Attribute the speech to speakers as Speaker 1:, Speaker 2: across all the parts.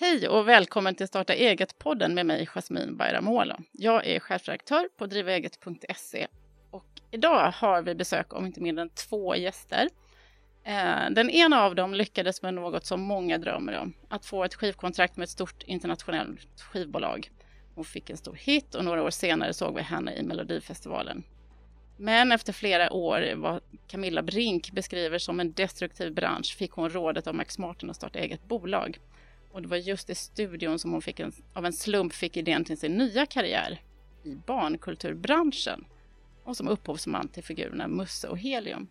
Speaker 1: Hej och välkommen till Starta eget-podden med mig, Jasmin Bayramoglu. Jag är chefredaktör på driveget.se och idag har vi besök av inte mindre än två gäster. Eh, den ena av dem lyckades med något som många drömmer om, att få ett skivkontrakt med ett stort internationellt skivbolag. Hon fick en stor hit och några år senare såg vi henne i Melodifestivalen. Men efter flera år, vad Camilla Brink beskriver som en destruktiv bransch, fick hon rådet av Max Martin att starta eget bolag. Och det var just i studion som hon fick en, av en slump fick idén till sin nya karriär i barnkulturbranschen och som upphovsman till figurerna Musse och Helium.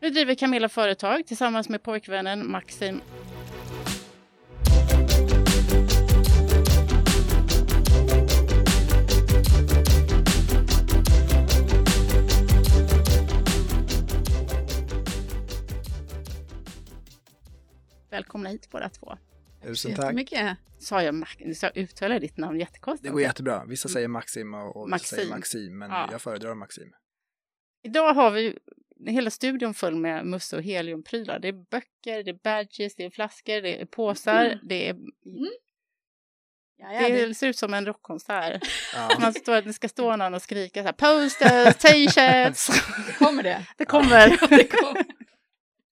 Speaker 1: Nu driver Camilla företag tillsammans med pojkvännen Maxim Välkomna hit båda två.
Speaker 2: Tusen tack.
Speaker 3: Mycket.
Speaker 1: Sa jag, Max, jag uttalar ditt namn jättekonstigt?
Speaker 2: Det går jättebra. Vissa säger Maxim och, och vissa
Speaker 1: Maxim.
Speaker 2: säger Maxim, men
Speaker 1: Ja.
Speaker 2: jag föredrar Maxim.
Speaker 1: Idag har vi hela studion full med Musse och Heliumprylar. Det är böcker, det är badges, det är flaskor, det är påsar,
Speaker 3: Mm.
Speaker 1: det är...
Speaker 3: Ja, ja,
Speaker 1: Det
Speaker 3: det,
Speaker 1: ser ut som en rockkonsert.
Speaker 2: Ja.
Speaker 1: Man står, det ska stå någon och skrika så här, posters, t-shirts.
Speaker 3: kommer det.
Speaker 1: Det kommer.
Speaker 3: det kommer.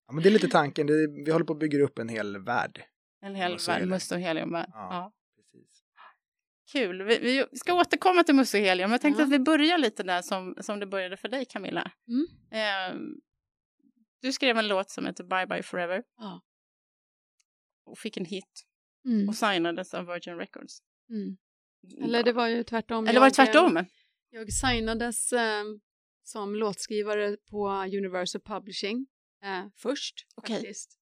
Speaker 2: ja, men det är lite tanken. Det, vi håller på att bygga upp en hel värld.
Speaker 1: En hel värld
Speaker 2: Helium.
Speaker 1: Musse och Helium.
Speaker 2: Ja.
Speaker 1: Ja.
Speaker 2: Precis.
Speaker 1: Kul. Vi, vi ska återkomma till Musse och Helium. Jag tänkte
Speaker 3: Ja.
Speaker 1: att vi börjar lite där som, som det började för dig Camilla.
Speaker 3: Mm.
Speaker 1: Eh, du skrev en låt som heter Bye Bye Forever.
Speaker 3: Ja.
Speaker 1: Och fick en hit
Speaker 3: Mm.
Speaker 1: och signades av Virgin Records.
Speaker 3: Mm. Eller det var ju tvärtom.
Speaker 1: Eller var det
Speaker 3: Jag,
Speaker 1: tvärtom?
Speaker 3: Jag signades eh, som låtskrivare på Universal Publishing eh, först
Speaker 1: Okej.
Speaker 3: faktiskt.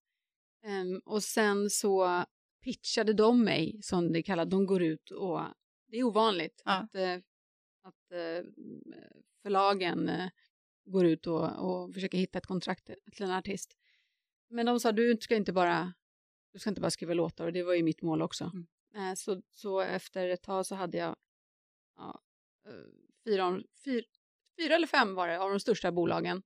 Speaker 3: Ehm, och sen så pitchade de mig, som det kallas, de går ut och det är ovanligt
Speaker 1: Ja.
Speaker 3: att, eh, att eh, förlagen eh, går ut och, och försöker hitta ett kontrakt till en artist. Men de sa du ska inte bara, du ska inte bara skriva låtar och det var ju mitt mål också.
Speaker 1: Mm.
Speaker 3: Så, så efter ett tag så hade jag ja, fyra, fyra, fyra eller fem var det av de största bolagen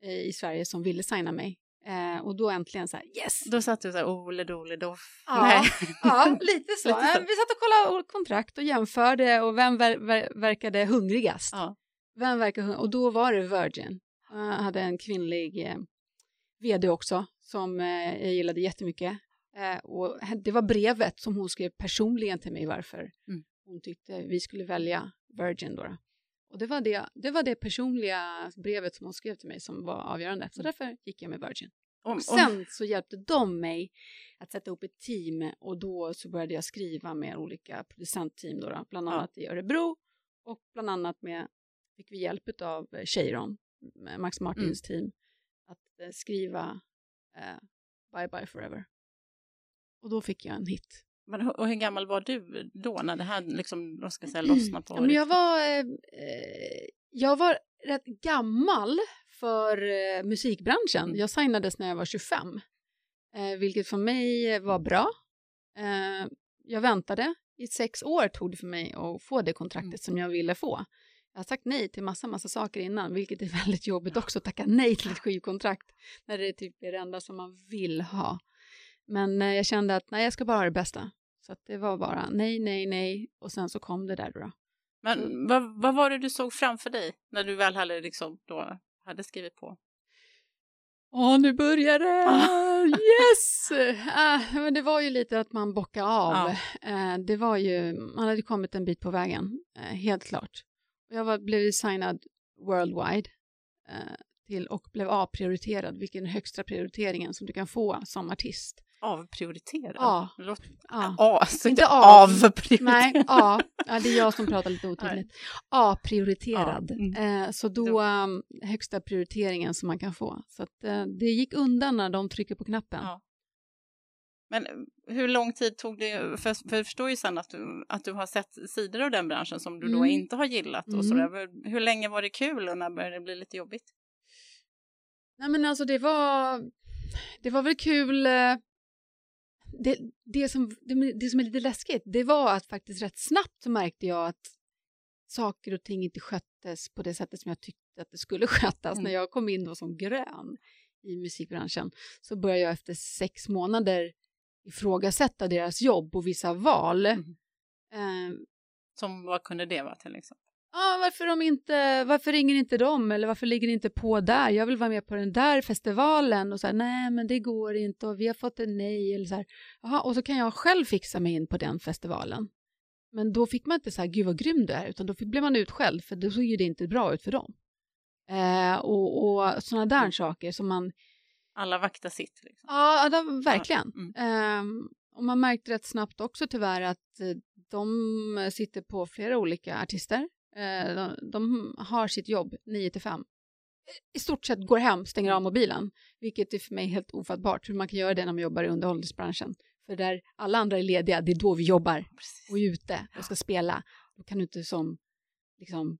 Speaker 3: i Sverige som ville signa mig. Eh, och då äntligen så här, yes!
Speaker 1: Då satt du så här, ole dole doff.
Speaker 3: Ja,
Speaker 1: Nej.
Speaker 3: ja lite så.
Speaker 1: Lite så.
Speaker 3: Eh, Vi satt och kollade kontrakt och jämförde och vem ver ver verkade hungrigast.
Speaker 1: Ja.
Speaker 3: Vem verkar hung- och då var det Virgin. Jag hade en kvinnlig eh, vd också som eh, jag gillade jättemycket. Eh, och det var brevet som hon skrev personligen till mig varför
Speaker 1: Mm.
Speaker 3: hon tyckte vi skulle välja Virgin då. Och det var det, det var det personliga brevet som hon skrev till mig som var avgörande. Så
Speaker 1: Mm.
Speaker 3: därför gick jag med Virgin.
Speaker 1: Och,
Speaker 3: sen så hjälpte de mig att sätta ihop ett team och då så började jag skriva med olika producentteam då, då bland
Speaker 1: Ja.
Speaker 3: annat i Örebro och bland annat med fick vi hjälp av Cheiron, Max Martins team, att eh, skriva eh, Bye Bye Forever. Och då fick jag en hit.
Speaker 1: Men, hur- och hur gammal var du då när det här liksom, vad ska jag säga, lossnade på?
Speaker 3: Ja, men jag var, eh, eh, jag var rätt gammal för eh, musikbranschen.
Speaker 1: Mm.
Speaker 3: Jag signades när jag var 25, eh, vilket för mig var bra. Eh, jag väntade i sex år tog det för mig att få det kontraktet
Speaker 1: Mm.
Speaker 3: som jag ville få. Jag har sagt nej till massa, massa saker innan, vilket är väldigt jobbigt också att tacka nej till ett skivkontrakt när det typ är det enda som man vill ha. Men eh, jag kände att nej, jag ska bara ha det bästa. Så att det var bara nej, nej, nej och sen så kom det där då.
Speaker 1: Men vad, vad var det du såg framför dig när du väl hade, liksom, då, hade skrivit på?
Speaker 3: Åh, nu börjar det!
Speaker 1: Ah.
Speaker 3: Yes! Ah, men det var ju lite att man bockade av.
Speaker 1: Ja.
Speaker 3: Eh, det var ju, man hade kommit en bit på vägen, eh, helt klart. Jag var, blev ju signad worldwide eh, till och blev A-prioriterad, vilken högsta prioriteringen som du kan få som artist.
Speaker 1: Avprioriterad?
Speaker 3: Ja.
Speaker 1: Det låter-
Speaker 3: A.
Speaker 1: Så
Speaker 3: Inte
Speaker 1: inte
Speaker 3: av.
Speaker 1: avprioriterad.
Speaker 3: Nej, A. Ja, det är jag som pratar lite otydligt. A-prioriterad.
Speaker 1: Ja, mm.
Speaker 3: Eh, så
Speaker 1: Då-
Speaker 3: då um, högsta prioriteringen som man kan få. Så att, eh, det gick undan när de trycker på knappen.
Speaker 1: Ja. Men hur lång tid tog det, för, för jag förstår ju sen att du, att du har sett sidor av den branschen som du då
Speaker 3: Mm.
Speaker 1: inte har gillat och
Speaker 3: Mm.
Speaker 1: sådär. Hur länge var det kul och när började det bli lite jobbigt?
Speaker 3: Nej men alltså det var, det var väl kul. Det, det, som, det, det som är lite läskigt, det var att faktiskt rätt snabbt så märkte jag att saker och ting inte sköttes på det sättet som jag tyckte att det skulle skötas.
Speaker 1: Mm.
Speaker 3: När jag kom in då som grön i musikbranschen så började jag efter sex månader ifrågasätta deras jobb och vissa val.
Speaker 1: Mm.
Speaker 3: Eh,
Speaker 1: Som vad kunde det vara till exempel?
Speaker 3: Ja, varför, de inte, varför ringer inte de eller varför ligger inte på där? Jag vill vara med på den där festivalen och så här, nej men det går inte och vi har fått ett nej eller så här. Jaha, och så kan jag själv fixa mig in på den festivalen. Men då fick man inte så här, gud vad grym du är, utan då fick, blev man utskälld för då såg ju det inte bra ut för dem. Eh, och, och sådana där saker som man,
Speaker 1: Alla vaktar sitt. Liksom.
Speaker 3: ja, det, verkligen.
Speaker 1: Mm.
Speaker 3: Ehm, och man märkte rätt snabbt också tyvärr att eh, de sitter på flera olika artister. Eh, de, de har sitt jobb 9 till 5. I stort sett går hem, stänger av mobilen, vilket är för mig helt ofattbart hur man kan göra det när man jobbar i underhållningsbranschen. För där alla andra är lediga, det är då vi jobbar
Speaker 1: Precis.
Speaker 3: och är ute och ska spela. Då kan du inte som liksom,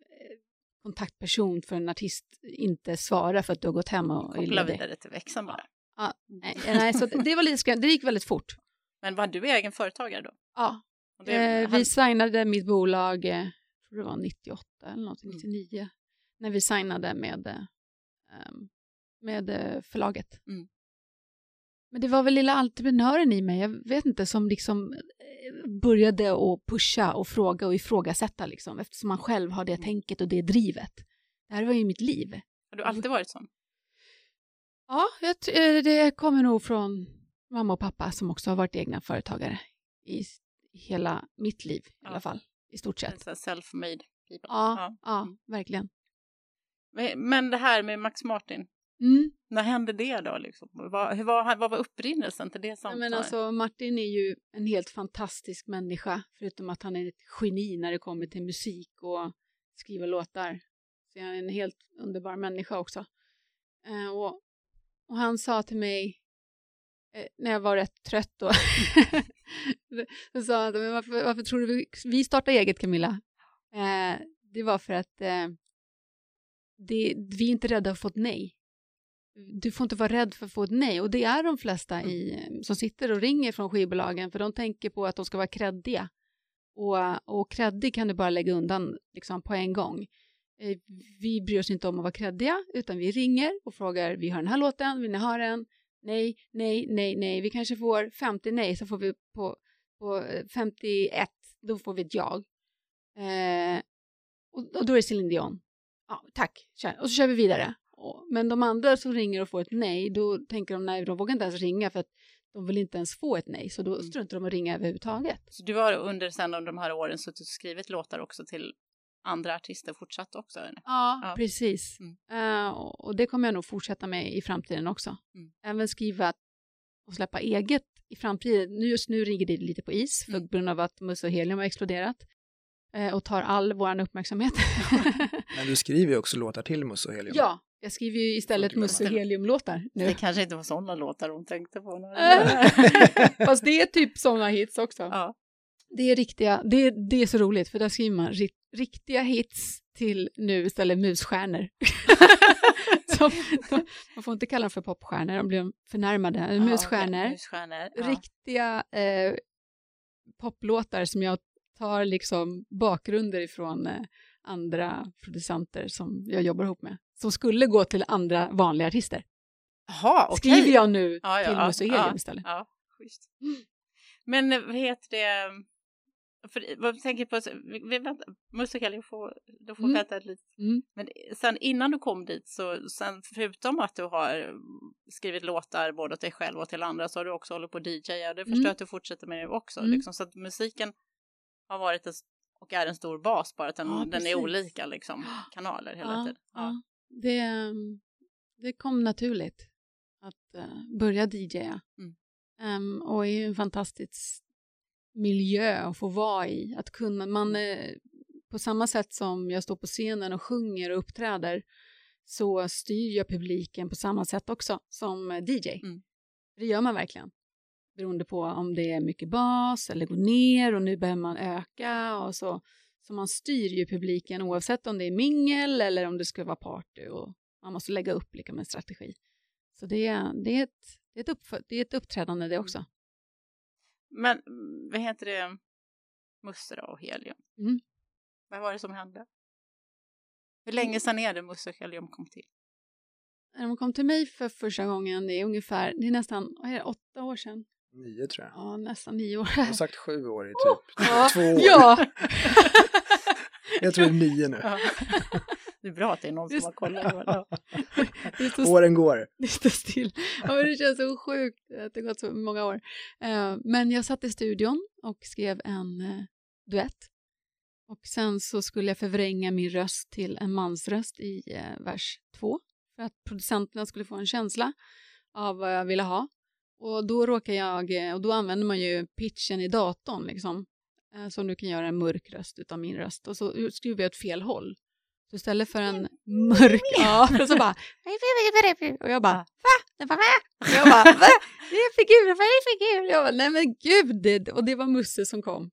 Speaker 3: eh, kontaktperson för en artist inte svara för att du har gått hem och är
Speaker 1: Koppla
Speaker 3: ledig.
Speaker 1: vidare till växeln bara.
Speaker 3: Nej, nej, så det var lite skrämt. Det gick väldigt fort.
Speaker 1: Men var du egen företagare då?
Speaker 3: Ja,
Speaker 1: Och det-
Speaker 3: Eh,
Speaker 1: han-
Speaker 3: vi signade mitt bolag, eh, tror det var 98 eller något,
Speaker 1: Mm.
Speaker 3: 99, när vi signade med, eh, ehm, med eh, förlaget.
Speaker 1: Mm.
Speaker 3: Men det var väl lilla entreprenören i mig, jag vet inte, som liksom eh, började att pusha och fråga och ifrågasätta liksom, eftersom man själv har det
Speaker 1: Mm.
Speaker 3: tänket och det drivet. Det här var ju mitt liv.
Speaker 1: Har du alltid varit sån?
Speaker 3: Ja, eh, det kommer nog från mamma och pappa som också har varit egna företagare i hela mitt liv i
Speaker 1: Ja.
Speaker 3: alla fall, i stort sett.
Speaker 1: Self-made people.
Speaker 3: Ja, ja,
Speaker 1: Mm.
Speaker 3: verkligen.
Speaker 1: Men- det här med Max Martin,
Speaker 3: Mm.
Speaker 1: när hände det då? Liksom? Vad, hur var, vad var upprinnelsen till det
Speaker 3: Ja,
Speaker 1: samtalet?
Speaker 3: men alltså, Martin är ju en helt fantastisk människa, förutom att han är ett geni när det kommer till musik och skriva låtar. Så han är en helt underbar människa också. Eh, och, och han sa till mig, eh, när jag var rätt trött då, så sa han, men varför, varför tror du vi, vi startar eget Camilla? Eh, det var för att eh, det, vi är inte rädda för att få ett nej. Du får inte vara rädd för att få ett nej och det är de flesta i, som sitter och ringer från skivbolagen för de tänker på att de ska vara kreddiga. Och, och kreddig kan du bara lägga undan liksom, på en gång. Eh, Vi bryr oss inte om att vara kreddiga utan vi ringer och frågar vi har den här låten, vill ni ha den? Nej, nej, nej, nej. Vi kanske får 50 nej så får vi på, på eh, 51, då får vi ett ja. Eh, och, och då är det Céline Dion. Ja, tack, kör. och så kör vi vidare. Och, men de andra som ringer och får ett nej, då tänker de nej, de vågar inte ens ringa för att de vill inte ens få ett nej, så då
Speaker 1: Mm.
Speaker 3: struntar de att ringa överhuvudtaget.
Speaker 1: Så du har under, sen under de här åren suttit och skrivit låtar också till andra artister fortsatt också? Eller?
Speaker 3: Ja,
Speaker 1: Ja.
Speaker 3: precis.
Speaker 1: Mm.
Speaker 3: Eh, och, det kommer jag nog fortsätta med i framtiden också.
Speaker 1: Mm.
Speaker 3: Även skriva och släppa eget i framtiden. Nu just nu ligger det lite på is för
Speaker 1: Mm.
Speaker 3: grund av att Musse och Helium har exploderat eh, och tar all vår uppmärksamhet.
Speaker 2: Men du skriver ju också låtar till Musse och Helium.
Speaker 3: ja, jag skriver ju istället Musse. Helium-låtar nu.
Speaker 1: Det kanske inte var sådana låtar hon tänkte på.
Speaker 3: Fast det är typ sådana hits också.
Speaker 1: ja.
Speaker 3: Det är riktiga, det är, det är så roligt för där skriver man ri, riktiga hits till nu istället musstjärnor. så, de, man får inte kalla dem för popstjärnor, de blir förnärmade.
Speaker 1: Ja,
Speaker 3: musstjärnor,
Speaker 1: musstjärnor. Ja.
Speaker 3: riktiga eh, poplåtar som jag tar liksom bakgrunder ifrån eh, andra producenter som jag jobbar ihop med. Som skulle gå till andra vanliga artister.
Speaker 1: Jaha, okej.
Speaker 3: Skriver jag nu
Speaker 1: Ja,
Speaker 3: till Musse Helium istället.
Speaker 1: Men eh, vad heter det? För, vad tänker på, vi, väntar, Musse Helium får, du får
Speaker 3: Mm.
Speaker 1: vänta lite.
Speaker 3: Mm.
Speaker 1: Men sen innan du kom dit, så sen förutom att du har skrivit låtar både åt dig själv och till andra, så har du också hållit på att DJa. Det förstår
Speaker 3: Mm.
Speaker 1: att du fortsätter med nu också.
Speaker 3: Mm.
Speaker 1: Liksom, så att musiken har varit en, och är en stor bas, bara att den,
Speaker 3: Ja,
Speaker 1: den är olika liksom, kanaler hela
Speaker 3: Ja,
Speaker 1: tiden. Ja.
Speaker 3: Det, ehm, det kom naturligt att eh, börja DJa. Ehm, och är ju en fantastisk miljö att få vara i. Att kunna, man, eh, på samma sätt som jag står på scenen och sjunger och uppträder så styr jag publiken på samma sätt också som eh, DJ.
Speaker 1: Mm.
Speaker 3: Det gör man verkligen. Beroende på om det är mycket bas eller går ner och nu behöver man öka och så. Så man styr ju publiken oavsett om det är mingel eller om det ska vara party och man måste lägga upp liksom en strategi. Så det är, det är, ett, det är, ett, uppfö- det är ett uppträdande det också.
Speaker 1: Men mm, vad heter det, Musse och Helium?
Speaker 3: Mm.
Speaker 1: Vad var det som hände? Hur länge sedan är det Musse och Helium kom till?
Speaker 3: När de kom till mig för första gången, det är ungefär, det är nästan vad är det, åtta år sedan.
Speaker 2: Nio tror jag.
Speaker 3: Ja, nästan nio år.
Speaker 2: Jag har sagt sju år i typ
Speaker 3: Ja,
Speaker 2: två år.
Speaker 3: ja.
Speaker 2: Jag tror det är nio nu.
Speaker 1: Ja. Det är bra att det är någon som har kollat.
Speaker 2: Åren går.
Speaker 3: Det står still. Ja, det känns så sjukt att det gått så många år. Eh, men jag satt i studion och skrev en eh, duett. Och sen så skulle jag förvränga min röst till en mansröst i eh, vers två. För att producenterna skulle få en känsla av vad jag ville ha. Och då råkar jag, och då använder man ju pitchen i datorn liksom. Eh, så du kan göra en mörk röst utav min röst. Och så skruvar jag åt fel håll. Så istället för en mörk, ja, och så bara, och jag bara, va? Jag bara, va? Och jag bara, va? Det är figur, vad är en figur? Jag bara, nej men gud, det, och det var Musse som kom.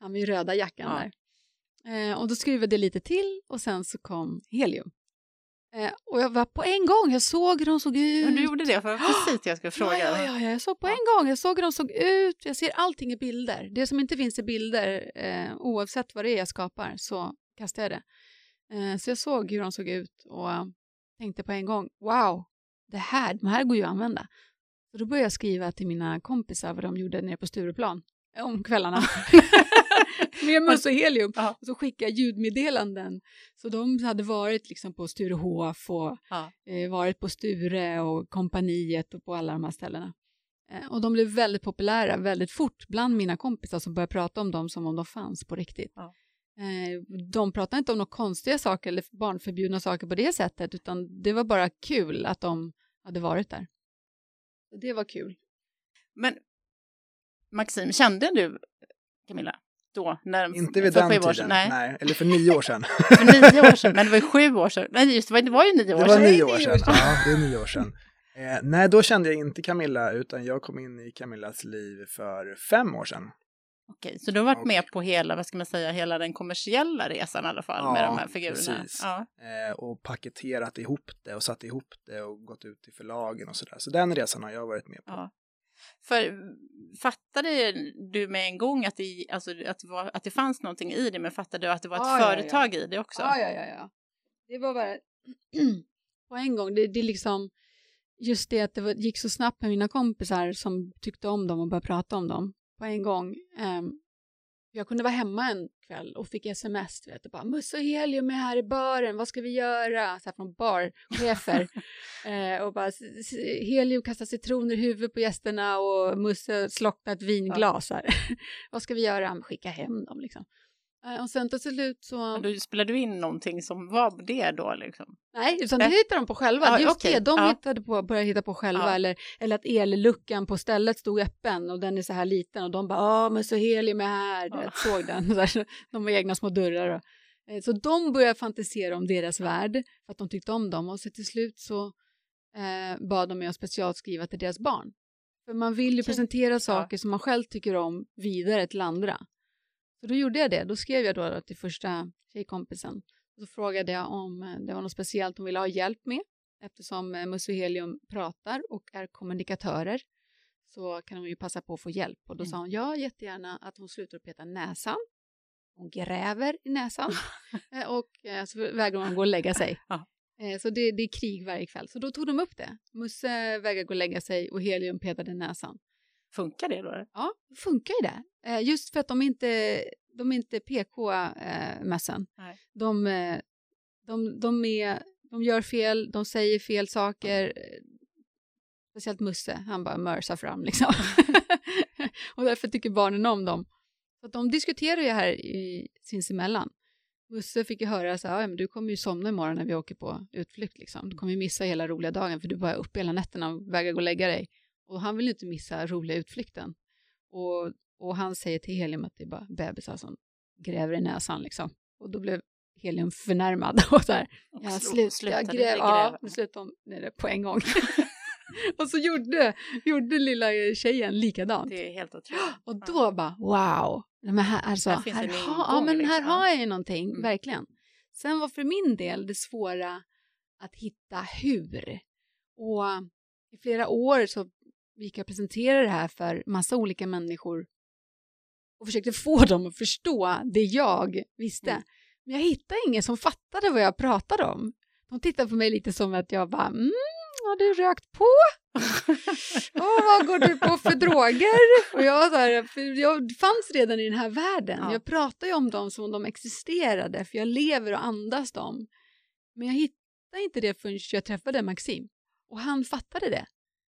Speaker 3: Han med röda jackan
Speaker 1: Ja.
Speaker 3: där. Eh, och då skruvade jag lite till och sen så kom Helium. Eh, och jag var på en gång, jag såg hur de såg ut.
Speaker 1: Men du gjorde det, för det precis det jag skulle fråga.
Speaker 3: Ja, ja, ja, ja, jag såg på en gång, jag såg hur de såg ut, jag ser allting i bilder. Det som inte finns i bilder, eh, oavsett vad det är jag skapar, så kastar jag det. Eh, så jag såg hur de såg ut och tänkte på en gång, wow, det här, de här går ju att använda. Så då började jag skriva till mina kompisar vad de gjorde nere på Stureplan eh, om kvällarna. Med Musse och Helium.
Speaker 1: Ja.
Speaker 3: Och så skickade jag ljudmeddelanden. Så de hade varit liksom på Sturehof och
Speaker 1: Ja.
Speaker 3: eh, varit på Sture och kompaniet och på alla de här ställena. Eh, och de blev väldigt populära väldigt fort bland mina kompisar som började prata om dem som om de fanns på riktigt.
Speaker 1: Ja.
Speaker 3: Eh, de pratade inte om några konstiga saker eller barnförbjudna saker på det sättet utan det var bara kul att de hade varit där. Så Det var kul.
Speaker 1: Men Maxim, kände du Camilla då? När,
Speaker 2: Inte vid
Speaker 1: för
Speaker 2: den tiden.
Speaker 1: år sedan? Nej,
Speaker 2: Eller för nio år sedan.
Speaker 1: för nio år sedan. Men det var ju sju år sedan. Nej, just det, det var ju nio år
Speaker 2: Det var
Speaker 1: sedan.
Speaker 2: nio år sedan. Ja, det är nio år sedan. Eh, nej, då kände jag inte Camilla, utan jag kom in i Camillas liv för fem år sedan.
Speaker 1: Okej, så du har varit
Speaker 2: Och-
Speaker 1: med på hela, vad ska man säga, hela den kommersiella resan i alla fall med
Speaker 2: Ja,
Speaker 1: de här figurerna.
Speaker 2: precis.
Speaker 1: Ja,
Speaker 2: Eh, och paketerat ihop det och satt ihop det och gått ut till förlagen och sådär. Så den resan har jag varit med på.
Speaker 1: ja. För fattade du med en gång att det, alltså, att, det var, att det fanns någonting i det, men fattade du att det var ett
Speaker 3: Ja, ja, ja.
Speaker 1: företag i det också?
Speaker 3: Ja, ja, ja, ja. Det var bara på en gång. Det, det liksom just det att det gick så snabbt med mina kompisar som tyckte om dem och började prata om dem på en gång. Ehm, jag kunde vara hemma en kväll och fick sms, du vet, och bara Musse och Helium är här i baren, vad ska vi göra? Så här från barchefer. eh, och bara "S- s- Helium kastar citroner i huvudet på gästerna och Musse slocknar ett vinglas. Här. vad ska vi göra? Skicka hem dem liksom. Eh, och sen till slut så...
Speaker 1: Men då spelade du in någonting som var det då liksom?
Speaker 3: Nej, utan det hittade de på själva.
Speaker 1: Ja,
Speaker 3: Just
Speaker 1: okej.
Speaker 3: det, de
Speaker 1: Ja.
Speaker 3: hittade på, började hitta på själva.
Speaker 1: Ja.
Speaker 3: Eller, eller att elluckan på stället stod öppen och den är så här liten och de bara ja men så helium är här,
Speaker 1: Ja.
Speaker 3: vet, såg den. De har egna små dörrar. Och, eh, så de började fantisera om deras värld för att de tyckte om dem och så till slut så eh, bad de mig att specialskriva till deras barn. För man vill ju
Speaker 1: Okej.
Speaker 3: presentera saker som man själv tycker om vidare till andra. Så då gjorde jag det. Då skrev jag då till första tjejkompisen. Och så frågade jag om eh, det var något speciellt hon ville ha hjälp med. Eftersom eh, Musse och Helium pratar och är kommunikatörer så kan hon ju passa på att få hjälp. Och då
Speaker 1: Mm.
Speaker 3: sa hon ja, jättegärna att hon slutar peta näsan. Hon gräver i näsan Eh, och så vägrar hon gå och lägga sig.
Speaker 1: Ja.
Speaker 3: Så det, det är krig varje kväll. Så då tog de upp det. Musse vägrade gå och lägga sig och Helium petade näsan.
Speaker 1: Funkar det då?
Speaker 3: Ja, funkar ju det. Eh, just för att de inte, de är inte PK-mössen. De, eh, de, de, är, de gör fel, de säger fel saker. eh, Speciellt Musse, han bara mörsar fram liksom. och därför tycker barnen om dem. Så de diskuterar ju här i, sinsemellan. Musse fick ju höra så här, "Ja, men du kommer ju somna imorgon när vi åker på utflykt liksom. Du kommer ju missa hela roliga dagen för du bara är uppe hela nätterna och vägrar gå och lägga dig. Och han vill inte missa roliga utflykten. Och, och han säger till Helium att det är bara bebisar som gräver i näsan liksom. Och då blev Helium förnärmad och så här,
Speaker 1: Och
Speaker 3: ja
Speaker 1: slu-
Speaker 3: slut, jag
Speaker 1: slutade
Speaker 3: gräv,
Speaker 1: det
Speaker 3: ja, nu slutade det på en gång. och så gjorde, gjorde lilla tjejen likadant.
Speaker 1: Det är helt otroligt.
Speaker 3: Och då bara wow, men här, alltså,
Speaker 1: Här
Speaker 3: här, ha, ja, men här
Speaker 1: liksom.
Speaker 3: har jag ju någonting,
Speaker 1: Mm.
Speaker 3: verkligen. Sen var för min del det svåra att hitta hur. Och i flera år så gick jag och presenterade det här för massa olika människor och försökte få dem att förstå det jag visste.
Speaker 1: Mm.
Speaker 3: Men jag hittade ingen som fattade vad jag pratade om. De tittade på mig lite som att jag bara, mm, har du rökt på? Åh, vad går du på för droger? Och jag, så här, för jag fanns redan i den här världen.
Speaker 1: Ja.
Speaker 3: Jag pratar ju om dem som om de existerade, för jag lever och andas dem. Men jag hittade inte det förrän jag träffade Maxim. Och han fattade det.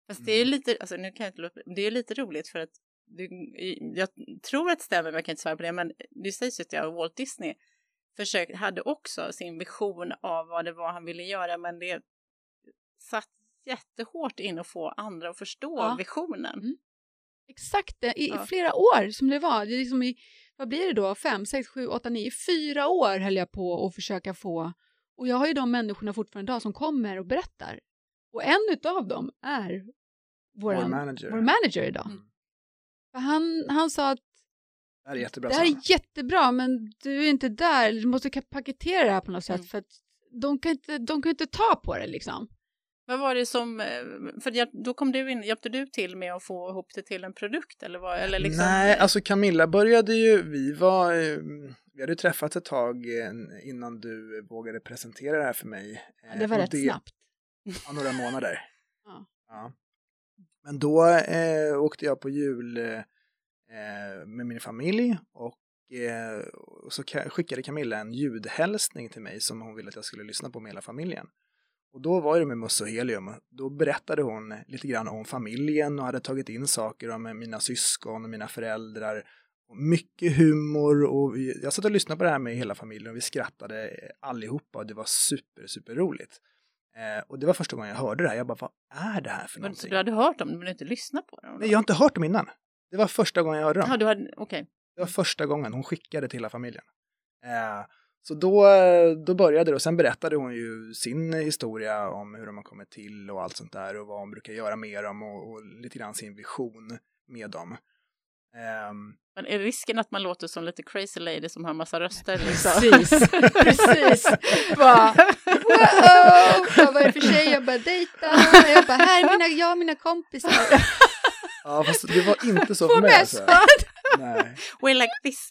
Speaker 1: Fast det är ju lite, alltså nu kan jag inte låta, det är ju lite roligt för att du, jag tror att det stämmer, men jag kan inte svara på det, men det sägs ju att jag, Walt Disney försökte, hade också sin vision av vad det var han ville göra, men det satt jättehårt in att få andra att förstå
Speaker 3: Ja.
Speaker 1: visionen.
Speaker 3: Mm. Exakt det, i,
Speaker 1: Ja.
Speaker 3: flera år som det var. Det är liksom i, vad blir det då? Fem, sex, sju, åtta, nio, fyra år höll jag på att försöka få. Och jag har ju de människorna fortfarande idag som kommer och berättar. Och en utav dem är
Speaker 2: Vår
Speaker 3: våran,
Speaker 2: manager.
Speaker 3: vår manager idag.
Speaker 2: Mm.
Speaker 3: För han, han sa att
Speaker 2: Det här är jättebra.
Speaker 3: det här är jättebra men du är inte där, du måste paketera det här på något sätt
Speaker 1: Mm.
Speaker 3: för att de kan, inte, de kan inte ta på det liksom.
Speaker 1: Vad var det som, eh, för då kom du in, hjälpte du till med att få ihop det till en produkt eller vad, eller liksom?
Speaker 2: Nej, alltså Camilla började ju, vi var, eh, vi hade träffats ett tag eh, innan du vågade presentera det här för mig. Eh,
Speaker 3: Det var
Speaker 2: och
Speaker 3: rätt snabbt.
Speaker 2: Ja, några månader.
Speaker 3: Ja.
Speaker 2: Ja. Men då eh, åkte jag på jul eh, med min familj och eh, så ka- skickade Camilla en ljudhälsning till mig som hon ville att jag skulle lyssna på med hela familjen. Och då var det med Musse och Helium. Då berättade hon lite grann om familjen och hade tagit in saker om mina syskon och mina föräldrar. Och mycket humor och jag satt och lyssnade på det här med hela familjen och vi skrattade eh, allihopa och det var super, super roligt. Eh, och det var första gången jag hörde det här. Jag bara, vad är det här för
Speaker 1: Men,
Speaker 2: någonting?
Speaker 1: du hade hört det men du inte lyssnat på det?
Speaker 2: Nej, jag har inte hört dem innan. Det var första gången jag hörde dem.
Speaker 1: Ja, du hade, okej.
Speaker 2: Det var första gången hon skickade till hela familjen. Eh, så då, då började det och sen berättade hon ju sin historia om hur de har kommit till och allt sånt där och vad hon brukar göra med dem och, och lite grann sin vision med dem. Ehm,
Speaker 1: Men är risken att man låter som lite crazy lady som har massa röster? Liksom?
Speaker 3: Precis, precis. Bara, wow! Jag vad är det för tjej? Jag bara dejta. Jag bara, här är mina, jag och mina kompisar.
Speaker 2: ja, fast det var inte så för mig. Alltså. Nej,
Speaker 1: We like this.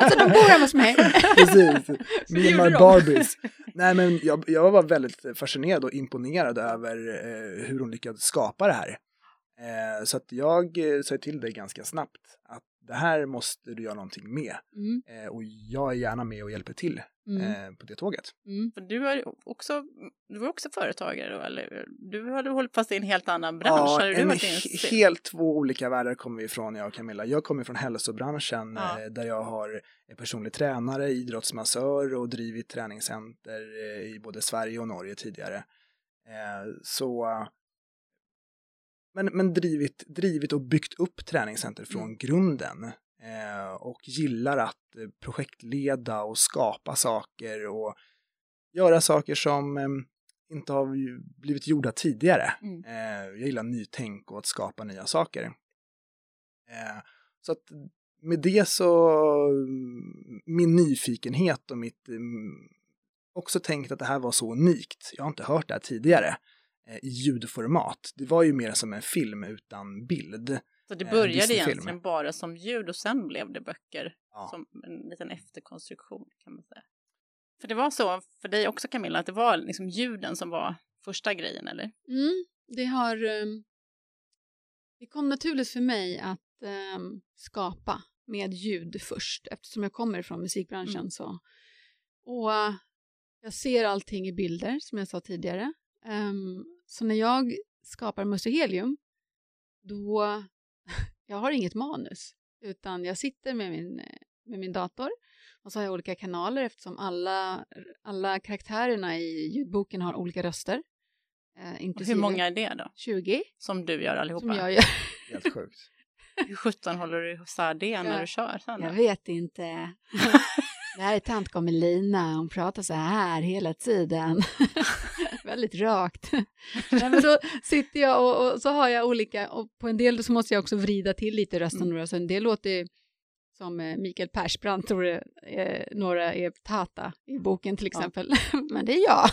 Speaker 3: Alltså de bor hemma hos mig.
Speaker 2: precis. Me and. Barbies. Nej, men jag, jag var väldigt fascinerad och imponerad över eh, hur hon lyckades skapa det här. Eh, så att jag eh, sa till dig ganska snabbt att det här måste du göra någonting med.
Speaker 3: Mm,
Speaker 2: Eh, och jag är gärna med och hjälper till
Speaker 3: mm,
Speaker 2: eh, på det tåget.
Speaker 3: mm.
Speaker 1: För du är också, du var också företagare då, eller? Du hade hållit fast i en helt annan bransch.
Speaker 2: Ja,
Speaker 1: Hade du
Speaker 2: en
Speaker 1: varit
Speaker 2: helt två olika världar kommer vi ifrån, jag och Camilla. Jag kommer från hälsobranschen
Speaker 1: Ja.
Speaker 2: eh, där jag har är personlig tränare, idrottsmassör och drivit träningscenter eh, i både Sverige och Norge tidigare. Eh, så men, men drivit, drivit och byggt upp träningscenter från
Speaker 1: Mm.
Speaker 2: grunden. Eh, och gillar att eh, projektleda och skapa saker och göra saker som eh, inte har blivit gjorda tidigare.
Speaker 1: Mm.
Speaker 2: Eh, jag gillar nytänk och att skapa nya saker. Eh, så att med det så, mm, min nyfikenhet och mitt, mm, också tänkt att det här var så unikt. Jag har inte hört det här tidigare i ljudformat. Det var ju mer som en film utan bild.
Speaker 1: Så det
Speaker 2: en
Speaker 1: började egentligen bara som ljud och sen blev det böcker.
Speaker 2: Ja.
Speaker 1: Som en liten efterkonstruktion kan man säga. För det var så för dig också Camilla, att det var liksom ljuden som var första grejen eller?
Speaker 3: Mm, det har... ehm, det kom naturligt för mig att ehm, skapa med ljud först eftersom jag kommer från musikbranschen.
Speaker 1: Mm.
Speaker 3: Så. Och eh, jag ser allting i bilder som jag sa tidigare. Ehm, så när jag skapar Musse Helium då... jag har inget manus utan jag sitter med min, med min dator och så har jag olika kanaler eftersom alla, alla karaktärerna i ljudboken har olika röster. Eh,
Speaker 1: hur många är det då?
Speaker 3: 20
Speaker 1: Som du gör allihopa?
Speaker 3: som jag gör.
Speaker 2: Helt sjukt.
Speaker 1: Hur sjutton håller du isär det när du kör sen? då?
Speaker 3: Jag vet inte. Det här är tant Melina, hon pratar så här hela tiden. Väldigt rakt. Nej, men då sitter jag och, och så har jag olika, och på en del så måste jag också vrida till lite rösten.
Speaker 1: Mm.
Speaker 3: Så en del låter som eh, Mikael Persbrandt, tror jag, eh, några är Tata i boken till
Speaker 1: Ja.
Speaker 3: exempel. Men det är jag.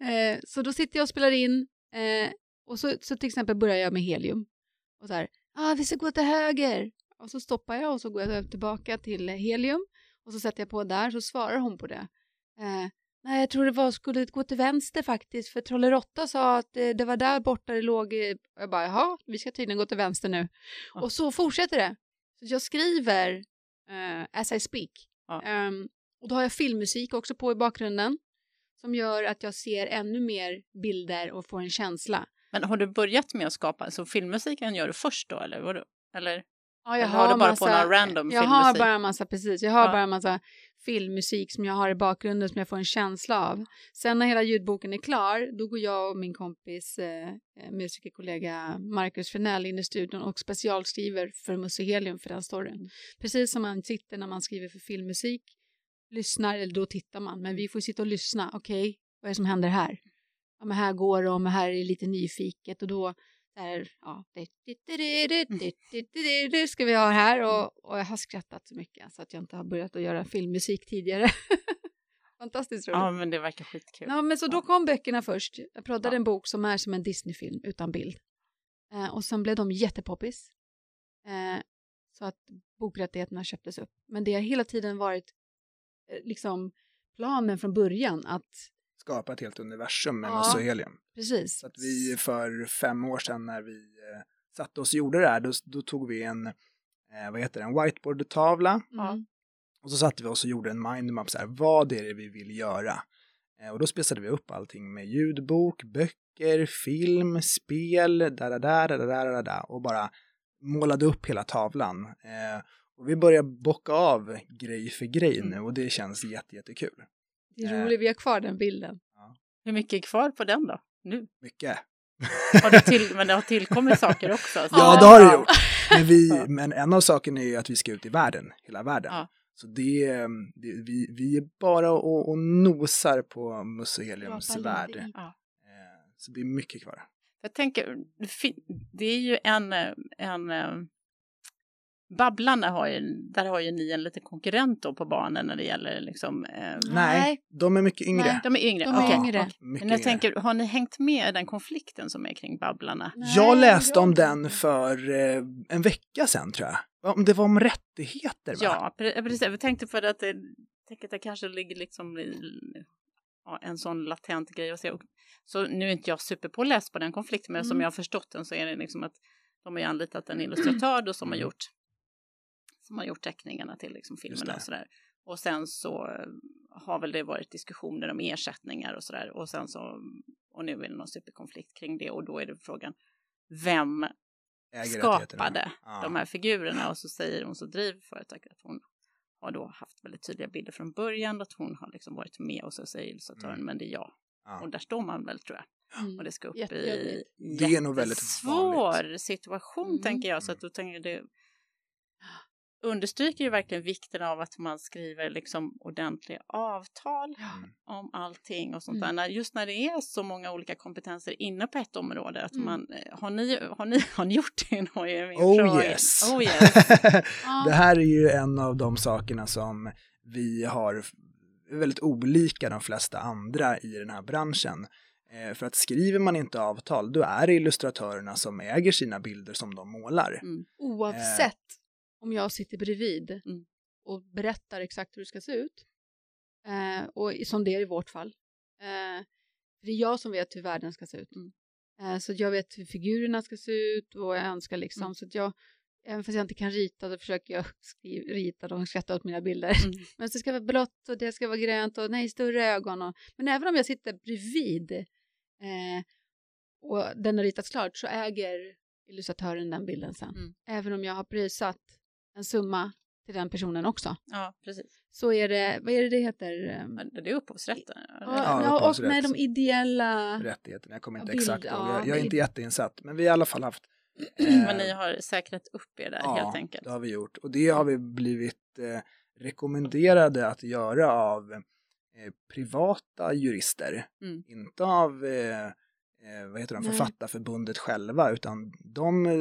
Speaker 3: eh, så då sitter jag och spelar in eh, och så, så till exempel börjar jag med helium. Och så här, ah, vi ska gå till höger. Och så stoppar jag och så går jag tillbaka till helium. Och så sätter jag på där så svarar hon på det. Eh, Nej, jag tror det var skulle gå till vänster faktiskt, för Trollerotta sa att det, det var där borta det låg. eh, Jag bara, jaha, vi ska tydligen gå till vänster nu.
Speaker 1: Ja.
Speaker 3: Och så fortsätter det. Så jag skriver eh, as I speak.
Speaker 1: Ja.
Speaker 3: Ehm, och då har jag filmmusik också på i bakgrunden som gör att jag ser ännu mer bilder och får en känsla.
Speaker 1: Men har du börjat med att skapa, så filmmusiken gör du först då eller? Eller?
Speaker 3: Ja,
Speaker 1: Eller har du bara på någon random
Speaker 3: Jag har
Speaker 1: filmmusik?
Speaker 3: bara en massa, precis, jag har
Speaker 1: Ja.
Speaker 3: bara en massa filmmusik som jag har i bakgrunden som jag får en känsla av. Sen när hela ljudboken är klar, då går jag och min kompis eh, eh, musikerkollega Marcus Frenell in i studion och specialskriver för Musse Helium för den storyn.
Speaker 1: Mm.
Speaker 3: Precis som man sitter när man skriver för filmmusik, lyssnar, eller då tittar man, men vi får sitta och lyssna. Okej, vad är det som händer här? Ja, men här går de, här är lite nyfiket och då där, ja, det ska vi ha här och, mm. och jag har skrattat så mycket så att jag inte har börjat att göra filmmusik tidigare. Fantastiskt roligt.
Speaker 1: Ja, men det verkar skitkul.
Speaker 3: Ja, men så då kom böckerna först. Jag proddade
Speaker 1: ja.
Speaker 3: en bok som är som en Disneyfilm utan bild. Eh, och sen blev de jättepoppis. Eh, så att bokrättigheterna köptes upp. Men det har hela tiden varit eh, liksom planen från början att
Speaker 2: skapa ett helt universum med
Speaker 3: ja.
Speaker 2: massa helium
Speaker 3: precis.
Speaker 2: Så att vi för fem år sedan när vi eh, satte oss och gjorde det här, då, då tog vi en, eh, vad heter det, en whiteboardtavla
Speaker 3: Mm.
Speaker 2: och så satte vi oss och gjorde en mindmap så här, vad är det vi vill göra? Eh, och då spesade vi upp allting med ljudbok, böcker, film, spel, där, där, där, där, där, där, och bara målade upp hela tavlan. Eh, och vi börjar bocka av grej för grej
Speaker 1: Mm.
Speaker 2: nu och det känns jätte, jättekul.
Speaker 3: Det är
Speaker 2: Eh.
Speaker 3: roligt, vi har kvar den bilden.
Speaker 1: Hur mycket är kvar på den då? Nu?
Speaker 2: Mycket.
Speaker 1: Har det till, men det har tillkommit saker också? så-
Speaker 2: Ja, det har det gjort. Men, vi, men en av sakerna är ju att vi ska ut i världen, hela världen.
Speaker 1: Ja.
Speaker 2: Så det, det, vi, vi är bara och, och nosar på Musse Heliums värld.
Speaker 1: Ja.
Speaker 2: Eh, Så det är mycket kvar.
Speaker 1: Jag tänker, det är ju en, eh, en eh, Babblarna har ju, där har ju ni en liten konkurrent då på barnen när det gäller liksom... Eh,
Speaker 3: Nej.
Speaker 2: Nej, de är mycket yngre.
Speaker 3: Nej.
Speaker 1: de är yngre.
Speaker 3: De är
Speaker 1: okej.
Speaker 3: yngre.
Speaker 1: Men jag
Speaker 2: yngre.
Speaker 1: tänker, har ni hängt med i den konflikten som är kring Babblarna?
Speaker 2: Jag
Speaker 3: Nej,
Speaker 2: läste om
Speaker 3: jag-
Speaker 2: den för eh, en vecka sedan tror jag. Om det var om rättigheter va?
Speaker 1: Ja, pre- precis. Jag tänkte för att det, tänker att det kanske ligger liksom i ja, en sån latent grej att se. Så nu är inte jag superpåläst på den konflikten, men som
Speaker 3: Mm.
Speaker 1: jag har förstått den så är det liksom att de har ju anlitat en illustratör då som har
Speaker 2: Mm.
Speaker 1: gjort som har gjort teckningarna till liksom filmerna och sådär. Och sen så eh, har väl det varit diskussioner om ersättningar och sådär. Och sen så, och nu är det någon superkonflikt kring det och då är det frågan, vem
Speaker 2: Äger
Speaker 1: skapade
Speaker 2: Ja.
Speaker 1: de här figurerna och så säger hon så driver företaget att hon har då haft väldigt tydliga bilder från början att hon har liksom varit med och så säger illustratören
Speaker 2: Mm.
Speaker 1: men det är jag.
Speaker 2: Ja.
Speaker 1: Och där står man väl tror jag
Speaker 3: Mm.
Speaker 1: och det ska upp i
Speaker 2: Det är nog väldigt
Speaker 1: svår
Speaker 2: vanligt.
Speaker 1: situation
Speaker 3: Mm.
Speaker 1: tänker jag så att då tänker jag det understryker ju verkligen vikten av att man skriver liksom ordentliga avtal
Speaker 2: Mm.
Speaker 1: om allting och sånt
Speaker 3: Mm.
Speaker 1: där. Just när det är så många olika kompetenser inne på ett område. Att
Speaker 3: Mm.
Speaker 1: man, eh, har, ni, har, ni, har ni gjort det? Min
Speaker 2: Oh
Speaker 1: fråga.
Speaker 2: yes.
Speaker 1: Oh yes.
Speaker 2: Det här är ju en av de sakerna som vi har väldigt olika de flesta andra i den här branschen. Eh, För att skriver man inte avtal, då är det illustratörerna som äger sina bilder som de målar.
Speaker 1: Mm.
Speaker 3: Oavsett om jag sitter bredvid
Speaker 1: Mm.
Speaker 3: och berättar exakt hur det ska se ut. Eh, och som det är i vårt fall. Eh, det är jag som vet hur världen ska se ut.
Speaker 1: Mm.
Speaker 3: Eh, så jag vet hur figurerna ska se ut och jag önskar liksom.
Speaker 1: Mm.
Speaker 3: Så att jag, även fast jag inte kan rita, så försöker jag skriva, rita dem och skratta åt mina bilder.
Speaker 1: Mm.
Speaker 3: Men det ska vara blått och det ska vara grönt och nej, större ögon. Och, men även om jag sitter bredvid eh, och den har ritats klart så äger illustratören den bilden sen.
Speaker 1: Mm.
Speaker 3: Även om jag har prisat en summa till den personen också.
Speaker 1: Ja, precis.
Speaker 3: Så är det, vad är det det heter?
Speaker 1: Ja, Det är upphovsrätten.
Speaker 3: Ja,
Speaker 2: Ja,
Speaker 3: ja, och med de ideella...
Speaker 2: Rättigheterna, jag kommer
Speaker 3: Ja,
Speaker 2: inte
Speaker 3: bild,
Speaker 2: exakt ihåg.
Speaker 3: ja,
Speaker 2: Jag, jag är inte jätteinsatt, men vi har i alla fall haft
Speaker 1: Men ni
Speaker 2: eh,
Speaker 1: har säkrat upp er där
Speaker 2: Ja,
Speaker 1: helt enkelt.
Speaker 2: det har vi gjort. Och det har vi blivit eh, rekommenderade att göra av eh, privata jurister.
Speaker 1: Mm.
Speaker 2: Inte av eh, eh, vad heter de,
Speaker 3: Nej.
Speaker 2: Författarförbundet själva, utan de, eh,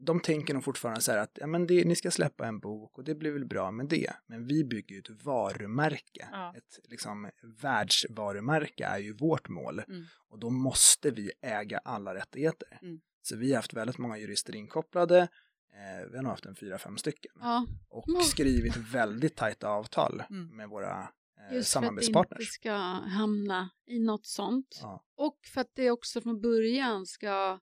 Speaker 2: de tänker nog fortfarande så här att ja, men det, ni ska släppa en bok och det blir väl bra med det. Men vi bygger ju ett varumärke.
Speaker 1: Ja.
Speaker 2: Ett liksom, världsvarumärke är ju vårt mål.
Speaker 1: Mm.
Speaker 2: Och då måste vi äga alla rättigheter.
Speaker 1: Mm.
Speaker 2: Så vi har haft väldigt många jurister inkopplade. Eh, vi har nog haft en fyra, fem stycken.
Speaker 3: Ja,
Speaker 2: Och
Speaker 3: Mm.
Speaker 2: skrivit väldigt tajta avtal
Speaker 1: Mm.
Speaker 2: med våra eh,
Speaker 3: Just för att det
Speaker 2: samarbetspartners.
Speaker 3: inte ska hamna i något sånt.
Speaker 2: Ja.
Speaker 3: Och för att det också från början ska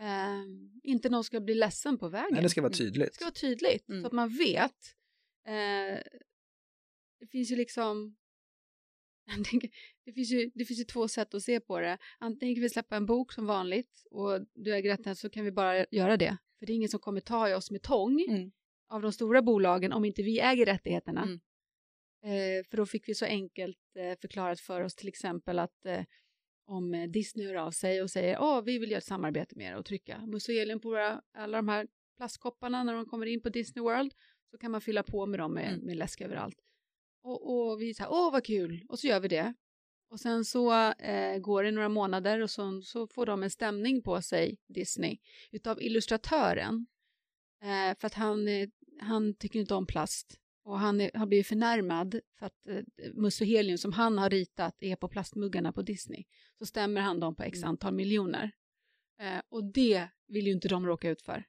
Speaker 3: eh, inte någon ska bli ledsen på vägen.
Speaker 2: Nej, det ska vara
Speaker 3: Det
Speaker 2: tydligt.
Speaker 3: ska vara tydligt
Speaker 1: Mm.
Speaker 3: så att man vet. Eh, det finns ju liksom det finns, ju, det finns ju två sätt att se på det. Antingen kan vi släppa en bok som vanligt och du äger rätten så kan vi bara göra det. För det är ingen som kommer ta i oss med tång
Speaker 1: Mm.
Speaker 3: av de stora bolagen om inte vi äger rättigheterna.
Speaker 1: Mm.
Speaker 3: Eh, för då fick vi så enkelt eh, förklarat för oss till exempel att eh, om eh, Disney hör av sig och säger att vi vill göra ett samarbete med er och trycka museelin på våra, alla de här plastkopparna när de kommer in på Disney World så kan man fylla på med dem med,
Speaker 1: Mm.
Speaker 3: med läsk överallt. Och, och vi säger åh vad kul och så gör vi det. Och sen så eh, går det några månader och så, så får de en stämning på sig, Disney, utav illustratören. Eh, för att han, eh, han tycker inte om plast. Och han är, har blivit förnärmad för att eh, Helium som han har ritat är på plastmuggarna på Disney. Så stämmer han dem på x
Speaker 1: Mm.
Speaker 3: antal miljoner. Eh, och det vill ju inte de råka ut för.